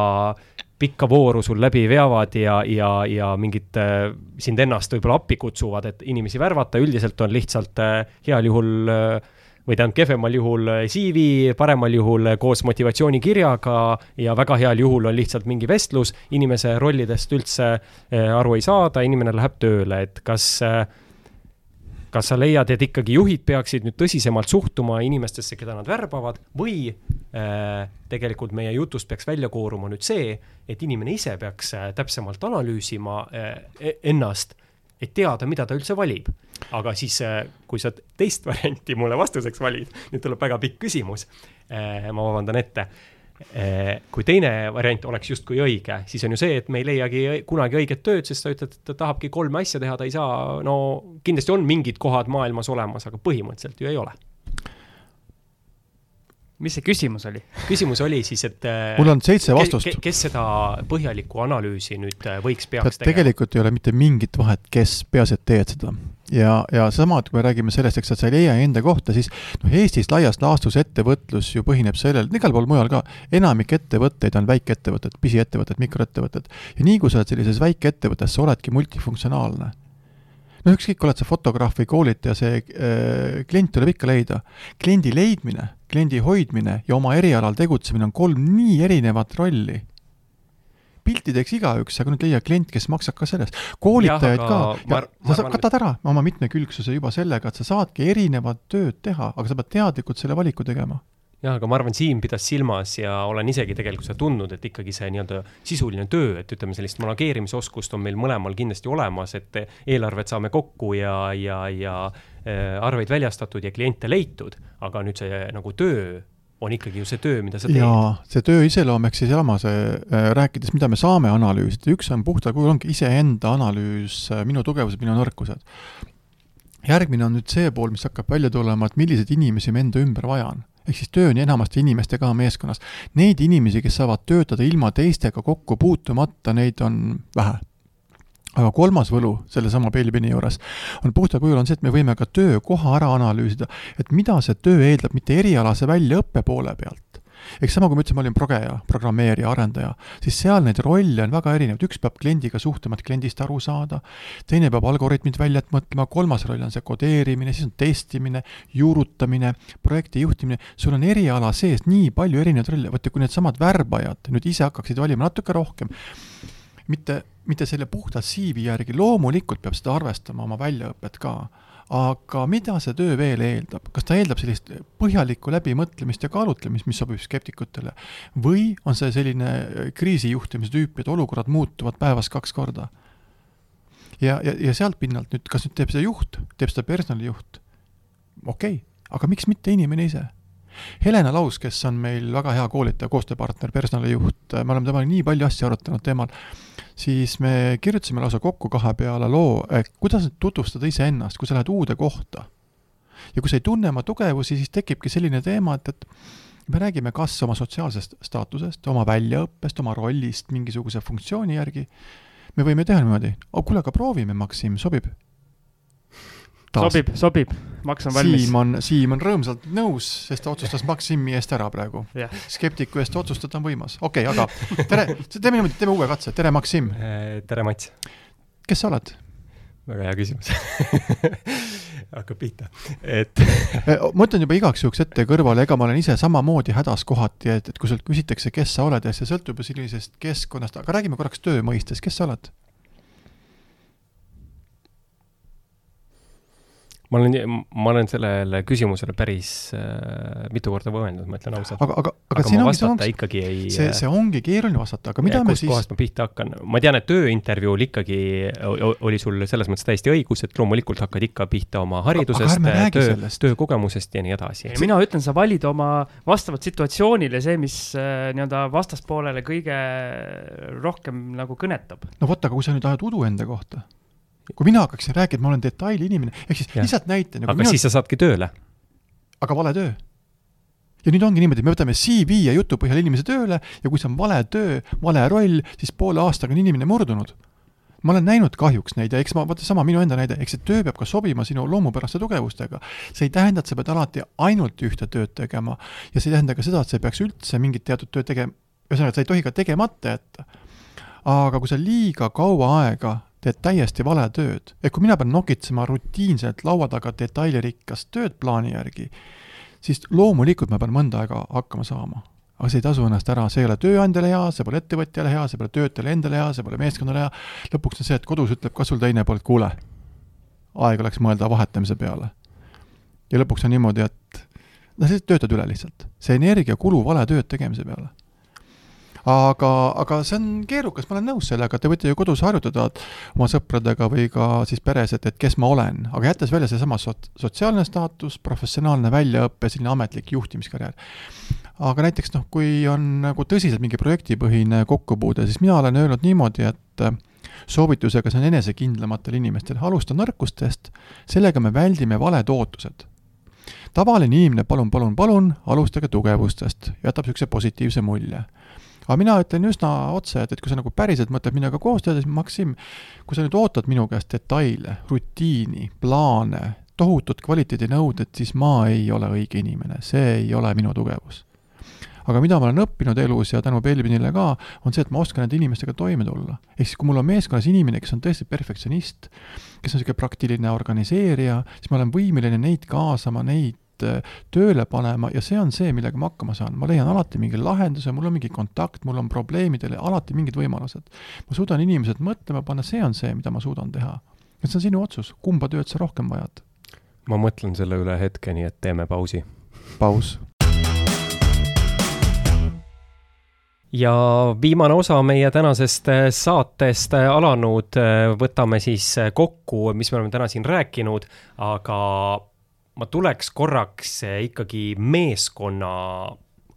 pikka vooru sul läbi veavad ja, ja, ja mingit äh, sind ennast võib-olla appi kutsuvad, et inimesi värvata, üldiselt on lihtsalt äh, heal juhul äh, või tähendab kehvemal juhul äh, CV, paremal juhul äh, koos motivatsioonikirjaga ja väga heal juhul on lihtsalt mingi vestlus, inimese rollidest üldse äh, aru ei saada, inimene läheb tööle, et kas kas sa leiad, et ikkagi juhid peaksid nüüd tõsisemalt suhtuma inimestesse, keda nad värbavad või äh, tegelikult meie jutust peaks välja kooruma nüüd see, et inimene ise peaks täpsemalt analüüsima äh, ennast, et teada, mida ta üldse valib. Aga siis äh,, kui sa teist <laughs> varianti mulle vastuseks valid, nüüd tuleb väga pikk küsimus äh,, ma vabandan ette äh, kui teine variant oleks justkui õige, siis on ju see, et me ei leiagi kunagi õiget tööd, sest sa ütled, et ta tahabki kolme asja teha, ta ei saa, no kindlasti on mingid kohad maailmas olemas, aga põhimõtteliselt ju ei ole. mis see küsimus oli? <laughs> küsimus oli siis, et mul on seitse vastust ke,. kes seda põhjalikku analüüsi nüüd võiks, peaks, tegema? tegelikult ei ole mitte mingit vahet, kes, peaasi, et teed seda. ja, ja sama, et kui me räägime sellest, eks sa ei leia enda kohta, siis noh, Eestis laias laastus ettevõtlus ju põhineb sellel, igal pool mujal ka, enamik ettevõtteid on väikeettevõtted, pisiettevõtted, mikroettevõtted. ja nii kui sa oled sellises väikeettevõttes, sa oledki multifunktsionaalne no ükskõik, oled sa fotograaf või koolitaja, see äh, klient tuleb ikka leida. kliendi leidmine, kliendi hoidmine ja oma erialal tegutsemine on kolm nii erinevat rolli. Pilti teeks igaüks, aga nüüd leia klient, kes maksab ka sellest. koolitajaid ka ja sa saad, katad ära oma mitmekülgsuse juba sellega, et sa saadki erinevat tööd teha, aga sa pead teadlikult selle valiku tegema. jah, aga ma arvan, Siim pidas silmas ja olen isegi tegelikult seda tundnud, et ikkagi see nii-öelda sisuline töö, et ütleme, sellist manageerimisoskust on meil mõlemal kindlasti olemas, et eelarvet saame kokku ja, ja, ja äh, arveid väljastatud ja kliente leitud, aga nüüd see nagu töö on ikkagi ju see töö, mida sa teed. jaa, see töö iseloom, ehk siis elama see äh,, rääkides, mida me saame analüüsida, üks on puhtal kujul, ongi iseenda analüüs äh,, minu tugevused, minu nõrkused. järgmine on nüüd see pool, mis hakkab välja tulema, et milliseid inimesi ma enda ümber vajan ehk siis töö on enamasti inimestega meeskonnas. Neid inimesi, kes saavad töötada ilma teistega kokku puutumata, neid on vähe aga kolmas võlu sellesama Bailey juures on puhtal kujul on see, et me võime ka töökoha ära analüüsida, et mida see töö eeldab mitte erialase väljaõppe poole pealt, ehk sama, kui ma ütlesin, ma olin progeja, programmeerija, arendaja, siis seal neid rolle on väga erinevaid, üks peab kliendiga suhtlema, et kliendist aru saada, teine peab algoritmid välja mõtlema, kolmas roll on see kodeerimine, siis on testimine, juurutamine, projekti juhtimine, sul on eriala sees nii palju erinevaid rolle, vaata kui needsamad värbajad nüüd ise hakkaksid valima natuke rohkem, mitte, mitte selle puhta CV järgi, loomulikult peab seda arvestama oma väljaõpet ka aga mida see töö veel eeldab, kas ta eeldab sellist põhjalikku läbimõtlemist ja kaalutlemist, mis sobib skeptikutele, või on see selline kriisijuhtimise tüüp, et olukorrad muutuvad päevas kaks korda? ja, ja, ja sealt pinnalt nüüd, kas nüüd teeb seda juht, teeb seda personalijuht, okei okay., aga miks mitte inimene ise? Helena Laus, kes on meil väga hea koolitaja, koostööpartner, personalijuht, me oleme temaga nii palju asju arutanud teemal, siis me kirjutasime lausa kokku kahe peale loo, kuidas tutvustada iseennast, kui sa lähed uude kohta. ja kui sa ei tunne oma tugevusi, siis tekibki selline teema, et, et me räägime kas oma sotsiaalsest staatusest, oma väljaõppest, oma rollist mingisuguse funktsiooni järgi, me võime teha niimoodi, kuule, aga proovime, Maksim, sobib? Sobib, sobib, Max on valmis. Siim on, Siim on rõõmsalt nõus, sest ta otsustas Maksimi eest ära praegu yeah.. skeptiku eest otsustada on võimas, okei okay,, aga tere, teeme niimoodi, teeme uue katse, tere, Maksim. Äh, tere, Mats. kes sa oled? väga hea küsimus <laughs> hakkab pihta, et äh, ma ütlen juba igaks juhuks ette kõrvale, ega ma olen ise samamoodi hädas kohati, et, et kui sult küsitakse, kes sa oled ja see sõltub ju sellisest keskkonnast, aga räägime korraks töö mõistes, kes sa oled? Ma olen, ma olen sellele küsimusele päris äh, mitu korda mõelnud, ma ütlen ausalt. aga, aga, aga, aga siin ongi, see ongi, ikkagi ei see, see ongi keeruline vastata, aga mida me siis kohast ma pihta hakkan, ma tean, et tööintervjuul ikkagi oli sul selles mõttes täiesti õigus, et loomulikult hakkad ikka pihta oma haridusest, töö, töökogemusest ja nii edasi. mina ütlen, sa valid oma vastavalt situatsioonile see, mis äh, nii-öelda vastaspoolele kõige rohkem nagu kõnetab. no vot, aga kui sa nüüd ajad udu enda kohta kui mina hakkaksin rääkima, et ma olen detailiinimene, ehk siis ja. lihtsalt näite nagu. aga mina... siis sa saadki tööle. aga vale töö. ja nüüd ongi niimoodi, me võtame CV ja jutu põhjal inimese tööle ja kui see on vale töö, vale roll, siis poole aastaga on inimene murdunud. ma olen näinud kahjuks neid ja eks ma, vaata sama minu enda näide, eks see töö peab ka sobima sinu loomupäraste tugevustega. see ei tähenda, et sa pead alati ainult ühte tööd tegema ja see ei tähenda ka seda, et sa ei peaks üldse mingit teatud tööd tegema, ühesõnaga, sa ei tohi ka tegemata jätta. aga kui sa liiga kaua aega teed täiesti vale tööd. ehk kui mina pean nokitsema rutiinselt laua taga detailirikkast tööd plaani järgi, siis loomulikult ma pean mõnda aega hakkama saama. aga see ei tasu ennast ära, see ei ole tööandjale hea, see pole ettevõtjale hea, see pole töötajale endale hea, see pole meeskonnale hea, lõpuks on see, et kodus ütleb ka sul teine pool, et kuule, aeg oleks mõelda vahetamise peale. ja lõpuks on niimoodi, et noh, sa töötad üle lihtsalt. see energia kulub vale tööd tegemise peale aga, aga see on keerukas, ma olen nõus sellega, te võite ju kodus harjutada oma sõpradega või ka siis peres, et, et kes ma olen, aga jättes välja seesama sot-, sotsiaalne staatus, professionaalne väljaõpe, selline ametlik juhtimiskarjäär. aga näiteks noh, kui on nagu tõsiselt mingi projektipõhine kokkupuude, siis mina olen öelnud niimoodi, et äh, soovitusega, see on enesekindlamatel inimestel, alusta nõrkustest, sellega me väldime valed ootused. Tavaline inimene, palun, palun, palun, alustage tugevustest, jätab niisuguse positiivse mulje aga mina ütlen üsna otse, et, et kui sa nagu päriselt mõtled minuga koos teha, siis Maksim, kui sa nüüd ootad minu käest detaile, rutiini, plaane, tohutut kvaliteedinõuded, siis ma ei ole õige inimene, see ei ole minu tugevus. aga mida ma olen õppinud elus ja tänu Belvinile ka, on see, et ma oskan nende inimestega toime tulla. ehk siis, kui mul on meeskonnas inimene, kes on tõesti perfektsionist, kes on niisugune praktiline organiseerija, siis ma olen võimeline neid kaasama, neid tööle panema ja see on see, millega ma hakkama saan. ma leian alati mingi lahenduse, mul on mingi kontakt, mul on probleemidele alati mingid võimalused. ma suudan inimesed mõtlema panna, see on see, mida ma suudan teha. ja see on sinu otsus, kumba tööd sa rohkem vajad. ma mõtlen selle üle hetke, nii et teeme pausi. paus ja viimane osa meie tänasest äh, saatest äh, alanud, äh, võtame siis kokku, mis me oleme täna siin rääkinud, aga ma tuleks korraks ikkagi meeskonna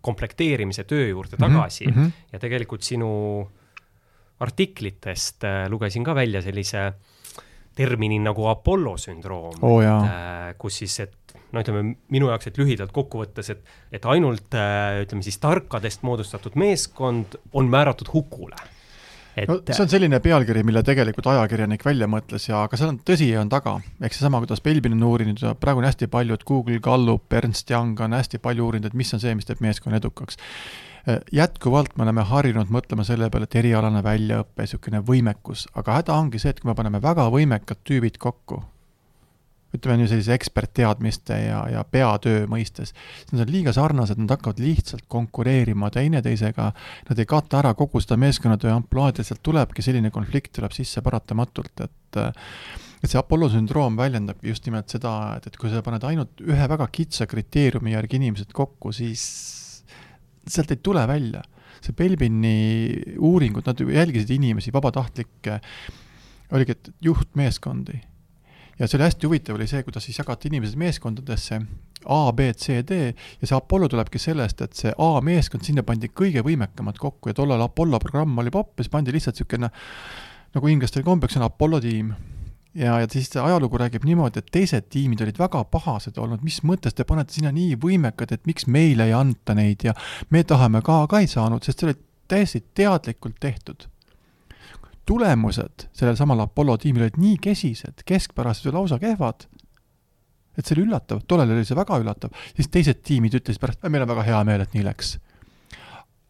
komplekteerimise töö juurde mhm, tagasi mm -hmm. ja tegelikult sinu artiklitest lugesin ka välja sellise termini nagu Apollo sündroom oh,, kus siis, et no ütleme minu jaoks, et lühidalt kokku võttes, et, et ainult ütleme siis tarkadest moodustatud meeskond on määratud hukule. Et... no see on selline pealkiri, mille tegelikult ajakirjanik välja mõtles ja, aga seal on, tõsi on taga, ehk seesama, kuidas Belbin on uurinud ja praegu on hästi palju, et Google, Gallup, Ernst Young on hästi palju uurinud, et mis on see, mis teeb meeskonna edukaks. Äh, jätkuvalt me oleme harjunud mõtlema selle peale, et erialane väljaõpe, niisugune võimekus, aga häda ongi see, et kui me paneme väga võimekad tüübid kokku, ütleme nii sellise ekspertteadmiste ja, ja peatöö mõistes, siis nad on liiga sarnased, nad hakkavad lihtsalt konkureerima teineteisega, nad ei kata ära kogu seda meeskonnatöö ampluaad ja sealt tulebki selline konflikt tuleb sisse paratamatult, et et see Apollo sündroom väljendabki just nimelt seda, et, et kui sa paned ainult ühe väga kitsa kriteeriumi järgi inimesed kokku, siis sealt ei tule välja. see Belbini uuringud, nad jälgisid inimesi, vabatahtlikke, oligi, et juhtmeeskondi ja see oli hästi huvitav, oli see, kuidas siis jagati inimesed meeskondadesse. A, B, C, D. Ja see Apollo tulebki sellest, et see A meeskond, sinna pandi kõige võimekamad kokku. Ja tollal Apollo programm oli popp ja siis pandi lihtsalt niisugune nagu inglastel kombeks on Apollo tiim. ja, ja siis ajalugu räägib niimoodi, et teised tiimid olid väga pahased olnud, mis mõttes te panete sinna nii võimekad, et miks meile ei anta neid? Ja me tahame ka, ka ei saanud, sest see oli täiesti teadlikult tehtud tulemused sellel samal Apollo tiimil olid nii kesised, keskpärased ja lausa kehvad, et see oli üllatav, tollal oli see väga üllatav, siis teised tiimid ütlesid pärast, meil on väga hea meel, et nii läks.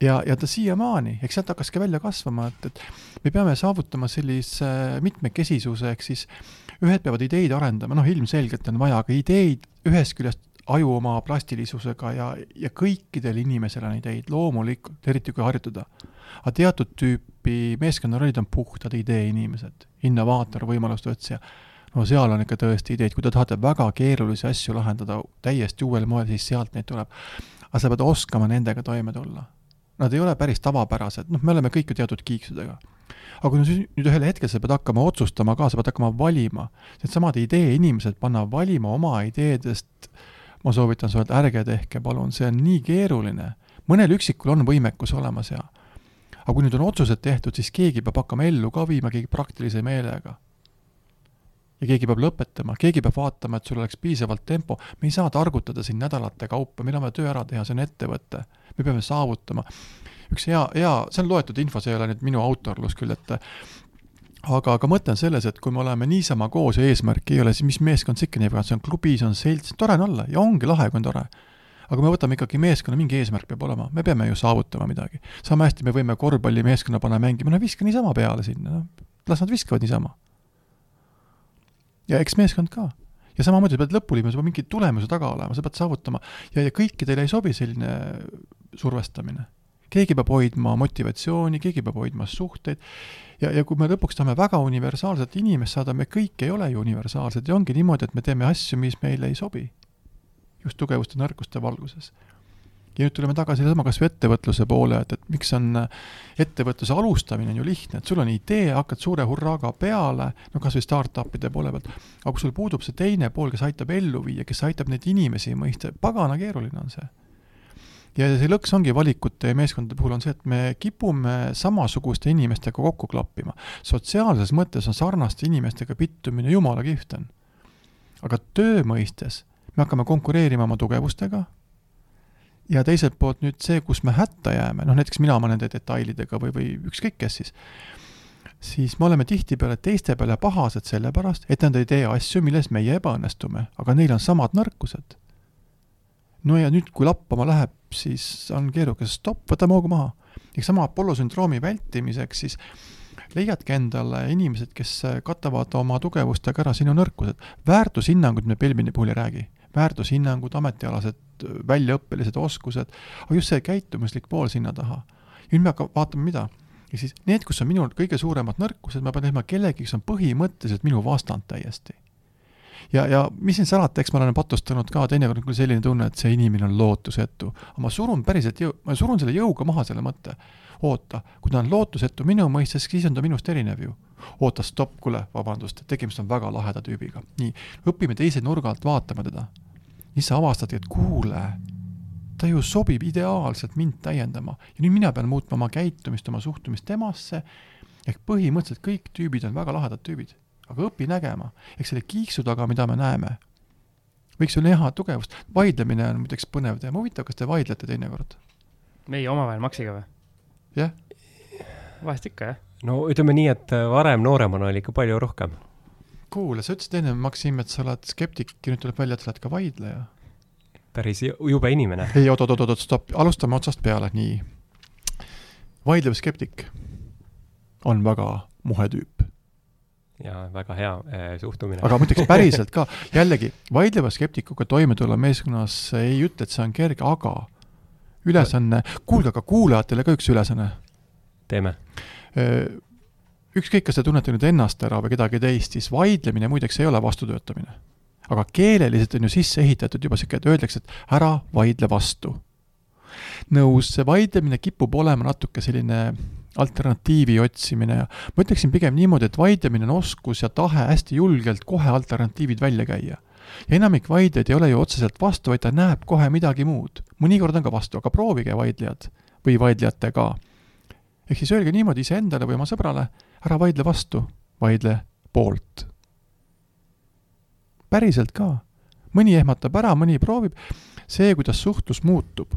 ja, ja ta siiamaani, eks sealt hakkaski välja kasvama, et, et me peame saavutama sellise mitmekesisuse, ehk siis ühed peavad ideid arendama, noh ilmselgelt on vaja ka ideid ühest küljest aju oma plastilisusega ja, ja kõikidel inimesel on ideid, loomulikult, eriti kui harjutada. Aga teatud tüüpi meeskonnarollid on puhtad ideeinimesed, innovaator, võimaluste otsija. no seal on ikka tõesti ideid, kui te tahate väga keerulisi asju lahendada täiesti uuel moel, siis sealt neid tuleb. aga sa pead oskama nendega toime tulla. Nad ei ole päris tavapärased, noh, me oleme kõik ju teatud kiiksudega aga kui nüüd ühel hetkel sa pead hakkama otsustama ka, sa pead hakkama valima, needsamad ideeinimesed panna valima oma ideedest ma soovitan sulle, et ärge tehke palun, see on nii keeruline. mõnel üksikul on võimekus olemas ja aga kui nüüd on otsused tehtud, siis keegi peab hakkama ellu ka viima, keegi praktilise meelega. ja keegi peab lõpetama, keegi peab vaatama, et sul oleks piisavalt tempo, me ei saa targutada siin nädalate kaupa, meil on vaja töö ära teha, see on ettevõte. me peame saavutama. üks hea, hea, see on loetud info, see ei ole nüüd minu autorlus küll, et aga, aga mõte on selles, et kui me oleme niisama koos ja eesmärki ei ole, siis mis meeskond see ikka nii väga, see on klubi, see on selts, tore on olla ja ongi lahe, kui on tore. Aga me võtame ikkagi meeskonna, mingi eesmärk peab olema, me peame ju saavutama midagi. sama hästi me võime korvpallimeeskonna panna mängima, no viska niisama peale sinna, noh, las nad viskavad niisama. ja eks meeskond ka. ja samamoodi sa pead lõpuni, sul peab mingi tulemuse taga olema, sa pead saavutama ja, ja kõikidele ei sobi selline survestamine keegi peab hoidma motivatsiooni, keegi peab hoidma suhteid ja, ja kui me lõpuks tahame väga universaalset inimest saada, me kõik ei ole ju universaalsed ja ongi niimoodi, et me teeme asju, mis meile ei sobi. Just tugevuste, nõrkuste valguses. ja nüüd tuleme tagasi sellesama kas või ettevõtluse poole, et, et miks on ettevõtluse alustamine on ju lihtne, et sul on idee, hakkad suure hurraaga peale, no kas või startup'ide poole pealt, aga kui sul puudub see teine pool, kes aitab ellu viia, kes aitab neid inimesi mõista, pagana keeruline on see ja see lõks ongi valikute ja meeskondade puhul on see, et me kipume samasuguste inimestega kokku klappima. sotsiaalses mõttes on sarnaste inimestega pittumine jumala kihvt on. aga töö mõistes me hakkame konkureerima oma tugevustega ja teiselt poolt nüüd see, kus me hätta jääme, noh näiteks mina oma nende detailidega või, või ükskõik kes siis, siis me oleme tihtipeale teiste peale pahased sellepärast, et nad ei tee asju, milles meie ebaõnnestume, aga neil on samad nõrkused no ja nüüd, kui lappama läheb, siis on keerukas, stopp, võtame hoogu maha. eks sama Apollo sündroomi vältimiseks siis leiadki endale inimesed, kes katavad oma tugevustega ära sinu nõrkused. väärtushinnangud me Pelmini puhul ei räägi. Väärtushinnangud, ametialased väljaõppelised oskused, aga just see käitumuslik pool sinna taha. ja nüüd me hakkame vaatama, mida? ja siis need, kus on minul kõige suuremad nõrkused, ma pean leidma kellegi, kes on põhimõtteliselt minu vastand täiesti ja, ja mis siin salata, eks ma olen patustanud ka, teinekord on küll selline tunne, et see inimene on lootusetu. aga ma surun päriselt jõu-, ma surun selle jõuga maha selle mõtte. oota, kui ta on lootusetu minu mõistes, siis on ta minust erinev ju. oota, stopp, kuule, vabandust, tegemist on väga laheda tüübiga. nii, õpime teise nurga alt vaatama teda. Siis sa avastadki, et kuule, ta ju sobib ideaalselt mind täiendama ja nüüd mina pean muutma oma käitumist, oma suhtumist temasse, ehk põhimõtteliselt kõik tüübid on väga lahedad tüübid aga õpi nägema. eks selle kiiksu taga, mida me näeme, võiks ju näha tugevust. vaidlemine on muideks põnev teema, huvitav, kas te vaidlete teinekord? meie omavahel Maxiga või? jah. vahest ikka, jah. no ütleme nii, et varem nooremana oli ikka palju rohkem. Kuule, sa ütlesid enne, Maksim, et sa oled skeptik ja nüüd tuleb välja, et sa oled ka vaidleja. päris jube inimene. ei, oot, oot, oot, oot, stopp, alustame otsast peale, nii. vaidlev skeptik on väga muhe tüüp ja väga hea äh, suhtumine. aga ma ütleks <laughs> päriselt ka, jällegi, vaidleva skeptikuga toime tulla meeskonnas ei ütle, et see on kerge, aga ülesanne, kuulge, aga kuulajatele ka üks ülesanne. teeme. Ükskõik, kas te tunnete nüüd ennast ära või kedagi teist, siis vaidlemine muideks ei ole vastutöötamine. aga keeleliselt on ju sisse ehitatud juba sihuke, et öeldakse, et ära vaidle vastu. nõus, see vaidlemine kipub olema natuke selline alternatiivi otsimine ja ma ütleksin pigem niimoodi, et vaidlemine on oskus ja tahe hästi julgelt kohe alternatiivid välja käia. ja enamik vaidlejaid ei ole ju otseselt vastu, vaid ta näeb kohe midagi muud. mõnikord on ka vastu, aga proovige vaidlejad või vaidlejatega. ehk siis öelge niimoodi iseendale või oma sõbrale, ära vaidle vastu, vaidle poolt. päriselt ka. mõni ehmatab ära, mõni proovib, see, kuidas suhtlus muutub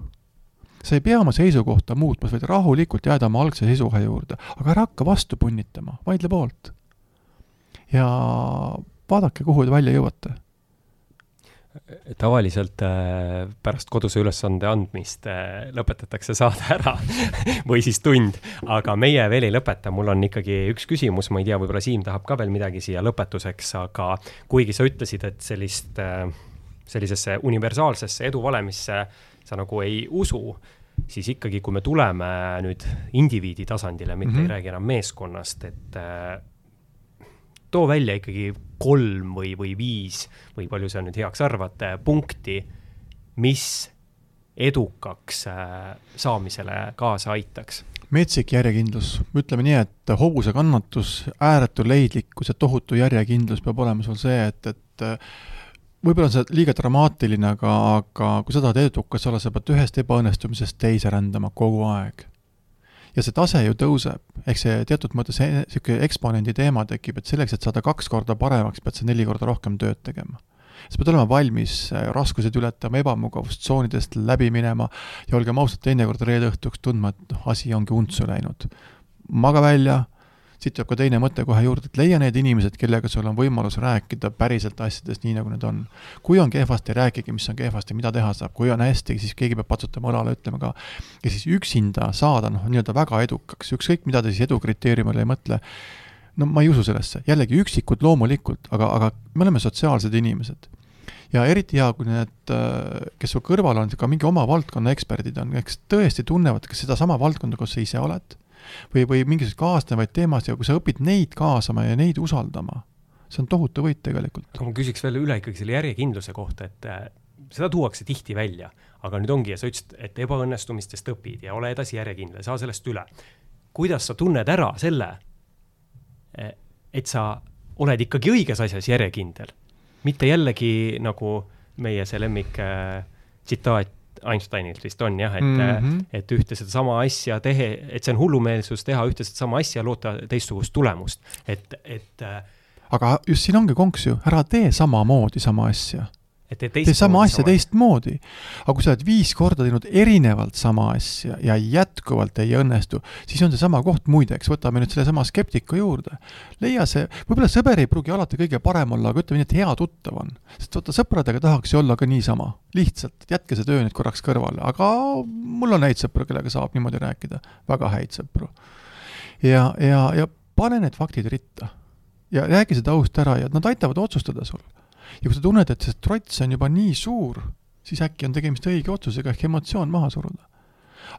sa ei pea oma seisukohta muutma, sa võid rahulikult jääda oma algse seisukoha juurde, aga ära hakka vastu punnitama, vaidle poolt. ja vaadake, kuhu te välja jõuate tavaliselt äh, pärast koduse ülesande andmist äh, lõpetatakse saade ära <laughs> või siis tund, aga meie veel ei lõpeta, mul on ikkagi üks küsimus, ma ei tea, võib-olla Siim tahab ka veel midagi siia lõpetuseks, aga kuigi sa ütlesid, et sellist, äh, sellisesse universaalsesse eduvalemisse sa nagu ei usu, siis ikkagi, kui me tuleme nüüd indiviidi tasandile, mitte mm -hmm. ei räägi enam meeskonnast, et too välja ikkagi kolm või, või viis või palju sa nüüd heaks arvad, punkti, mis edukaks äh, saamisele kaasa aitaks? metsik järjekindlus, ütleme nii, et hobuse kannatus, ääretu leidlikkus ja tohutu järjekindlus peab olema sul see, et, et võib-olla on see liiga dramaatiline, aga, aga kui sa tahad edukas olla, sa pead ühest ebaõnnestumisest teise rändama kogu aeg. Ja see tase ju tõuseb, ehk see teatud mõttes niisugune eksponendi teema tekib, et selleks, et saada kaks korda paremaks, pead sa neli korda rohkem tööd tegema. sa pead olema valmis äh, raskused ületama, ebamugavustsoonidest läbi minema ja olgem ausad, teinekord reede õhtuks tundma, et noh, asi ongi untsu läinud. maga välja siit tuleb ka teine mõte kohe juurde, et leia need inimesed, kellega sul on võimalus rääkida päriselt asjadest nii, nagu need on. kui on kehvasti, rääkige, mis on kehvasti, mida teha saab, kui on hästi, siis keegi peab patsutama õlale, ütlema ka. ja siis üksinda saada noh, nii-öelda väga edukaks, ükskõik mida te siis edu kriteeriumile ei mõtle, no ma ei usu sellesse, jällegi üksikud loomulikult, aga, aga me oleme sotsiaalsed inimesed ja eriti hea, kui need, kes su kõrval on, ka mingi oma valdkonna eksperdid on, kes tõesti tunnevad ka sedasama valdkonda, kus sa ise oled või, või mingisuguseid kaasnevaid teemasid ja kui sa õpid neid kaasama ja neid usaldama, see on tohutu võit tegelikult. aga ma küsiks veel üle ikkagi selle järjekindluse kohta, et äh, seda tuuakse tihti välja, aga nüüd ongi ja sa ütlesid, et ebaõnnestumistest õpid ja ole edasi järjekindel, saa sellest üle. kuidas sa tunned ära selle, e, et sa oled ikkagi õiges asjas järjekindel, mitte jällegi nagu meie see lemmik äh, tsitaat Einsteinilt vist on jah, et mm, -hmm. et ühte sedasama asja tehe, et see on hullumeelsus teha ühte sedasama asja, loota teistsugust tulemust, et, et. Äh, aga just siin ongi konks ju, ära tee samamoodi sama asja et tee tee sama asja teistmoodi. aga kui sa oled viis korda teinud erinevalt sama asja ja jätkuvalt ei õnnestu, siis on seesama koht, muideks, võtame nüüd sellesama skeptiku juurde. leia see, võib-olla sõber ei pruugi alati kõige parem olla, aga ütleme nii, et hea tuttav on. sest vaata, sõpradega tahaks ju olla ka niisama. lihtsalt, jätke see töö nüüd korraks kõrvale, aga mul on häid sõpru, kellega saab niimoodi rääkida, väga häid sõpru. ja, ja, ja pane need faktid ritta. ja räägi seda ausalt ära ja nad aitavad otsustada sul ja kui sa tunned, et see trots on juba nii suur, siis äkki on tegemist õige otsusega ehk emotsioon maha suruda.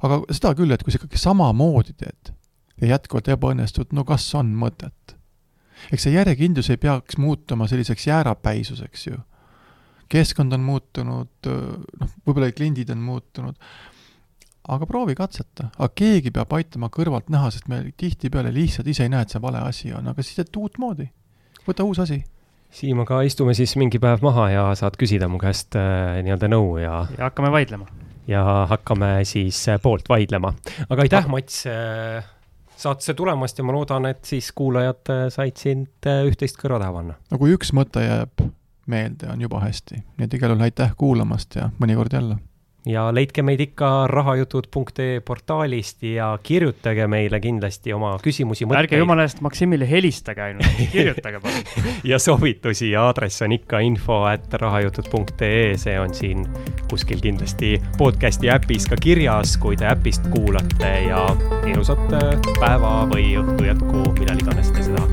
aga seda küll, et kui sa ikkagi samamoodi teed ja jätkuvalt ebaõnnestud, no kas on mõtet? eks see järjekindlus ei peaks muutuma selliseks jäärapäisuseks ju. keskkond on muutunud, noh, võib-olla kliendid on muutunud, aga proovi katseta, aga keegi peab aitama kõrvalt näha, sest me tihtipeale lihtsalt ise ei näe, et see vale asi on, aga siis teed uutmoodi, võta uus asi Siim, aga istume siis mingi päev maha ja saad küsida mu käest äh, nii-öelda nõu ja. ja hakkame vaidlema. ja hakkame siis äh, poolt vaidlema. aga aitäh, Mats äh, saatesse tulemast ja ma loodan, et siis kuulajad äh, said sind äh, üht-teist kõrva taha panna. no kui üks mõte jääb meelde, on juba hästi. nii et igal juhul aitäh kuulamast ja mõnikord jälle ja leidke meid ikka rahajutud.ee portaalist ja kirjutage meile kindlasti oma küsimusi, mõtteid. ärge jumala eest Maksimile helistage ainult, kirjutage palun <laughs> ja soovitusi ja aadress on ikka info at rahajutud.ee, see on siin kuskil kindlasti podcast'i äpis ka kirjas, kui te äpist kuulate ja ilusat päeva või õhtu jätku, millal iganes te seda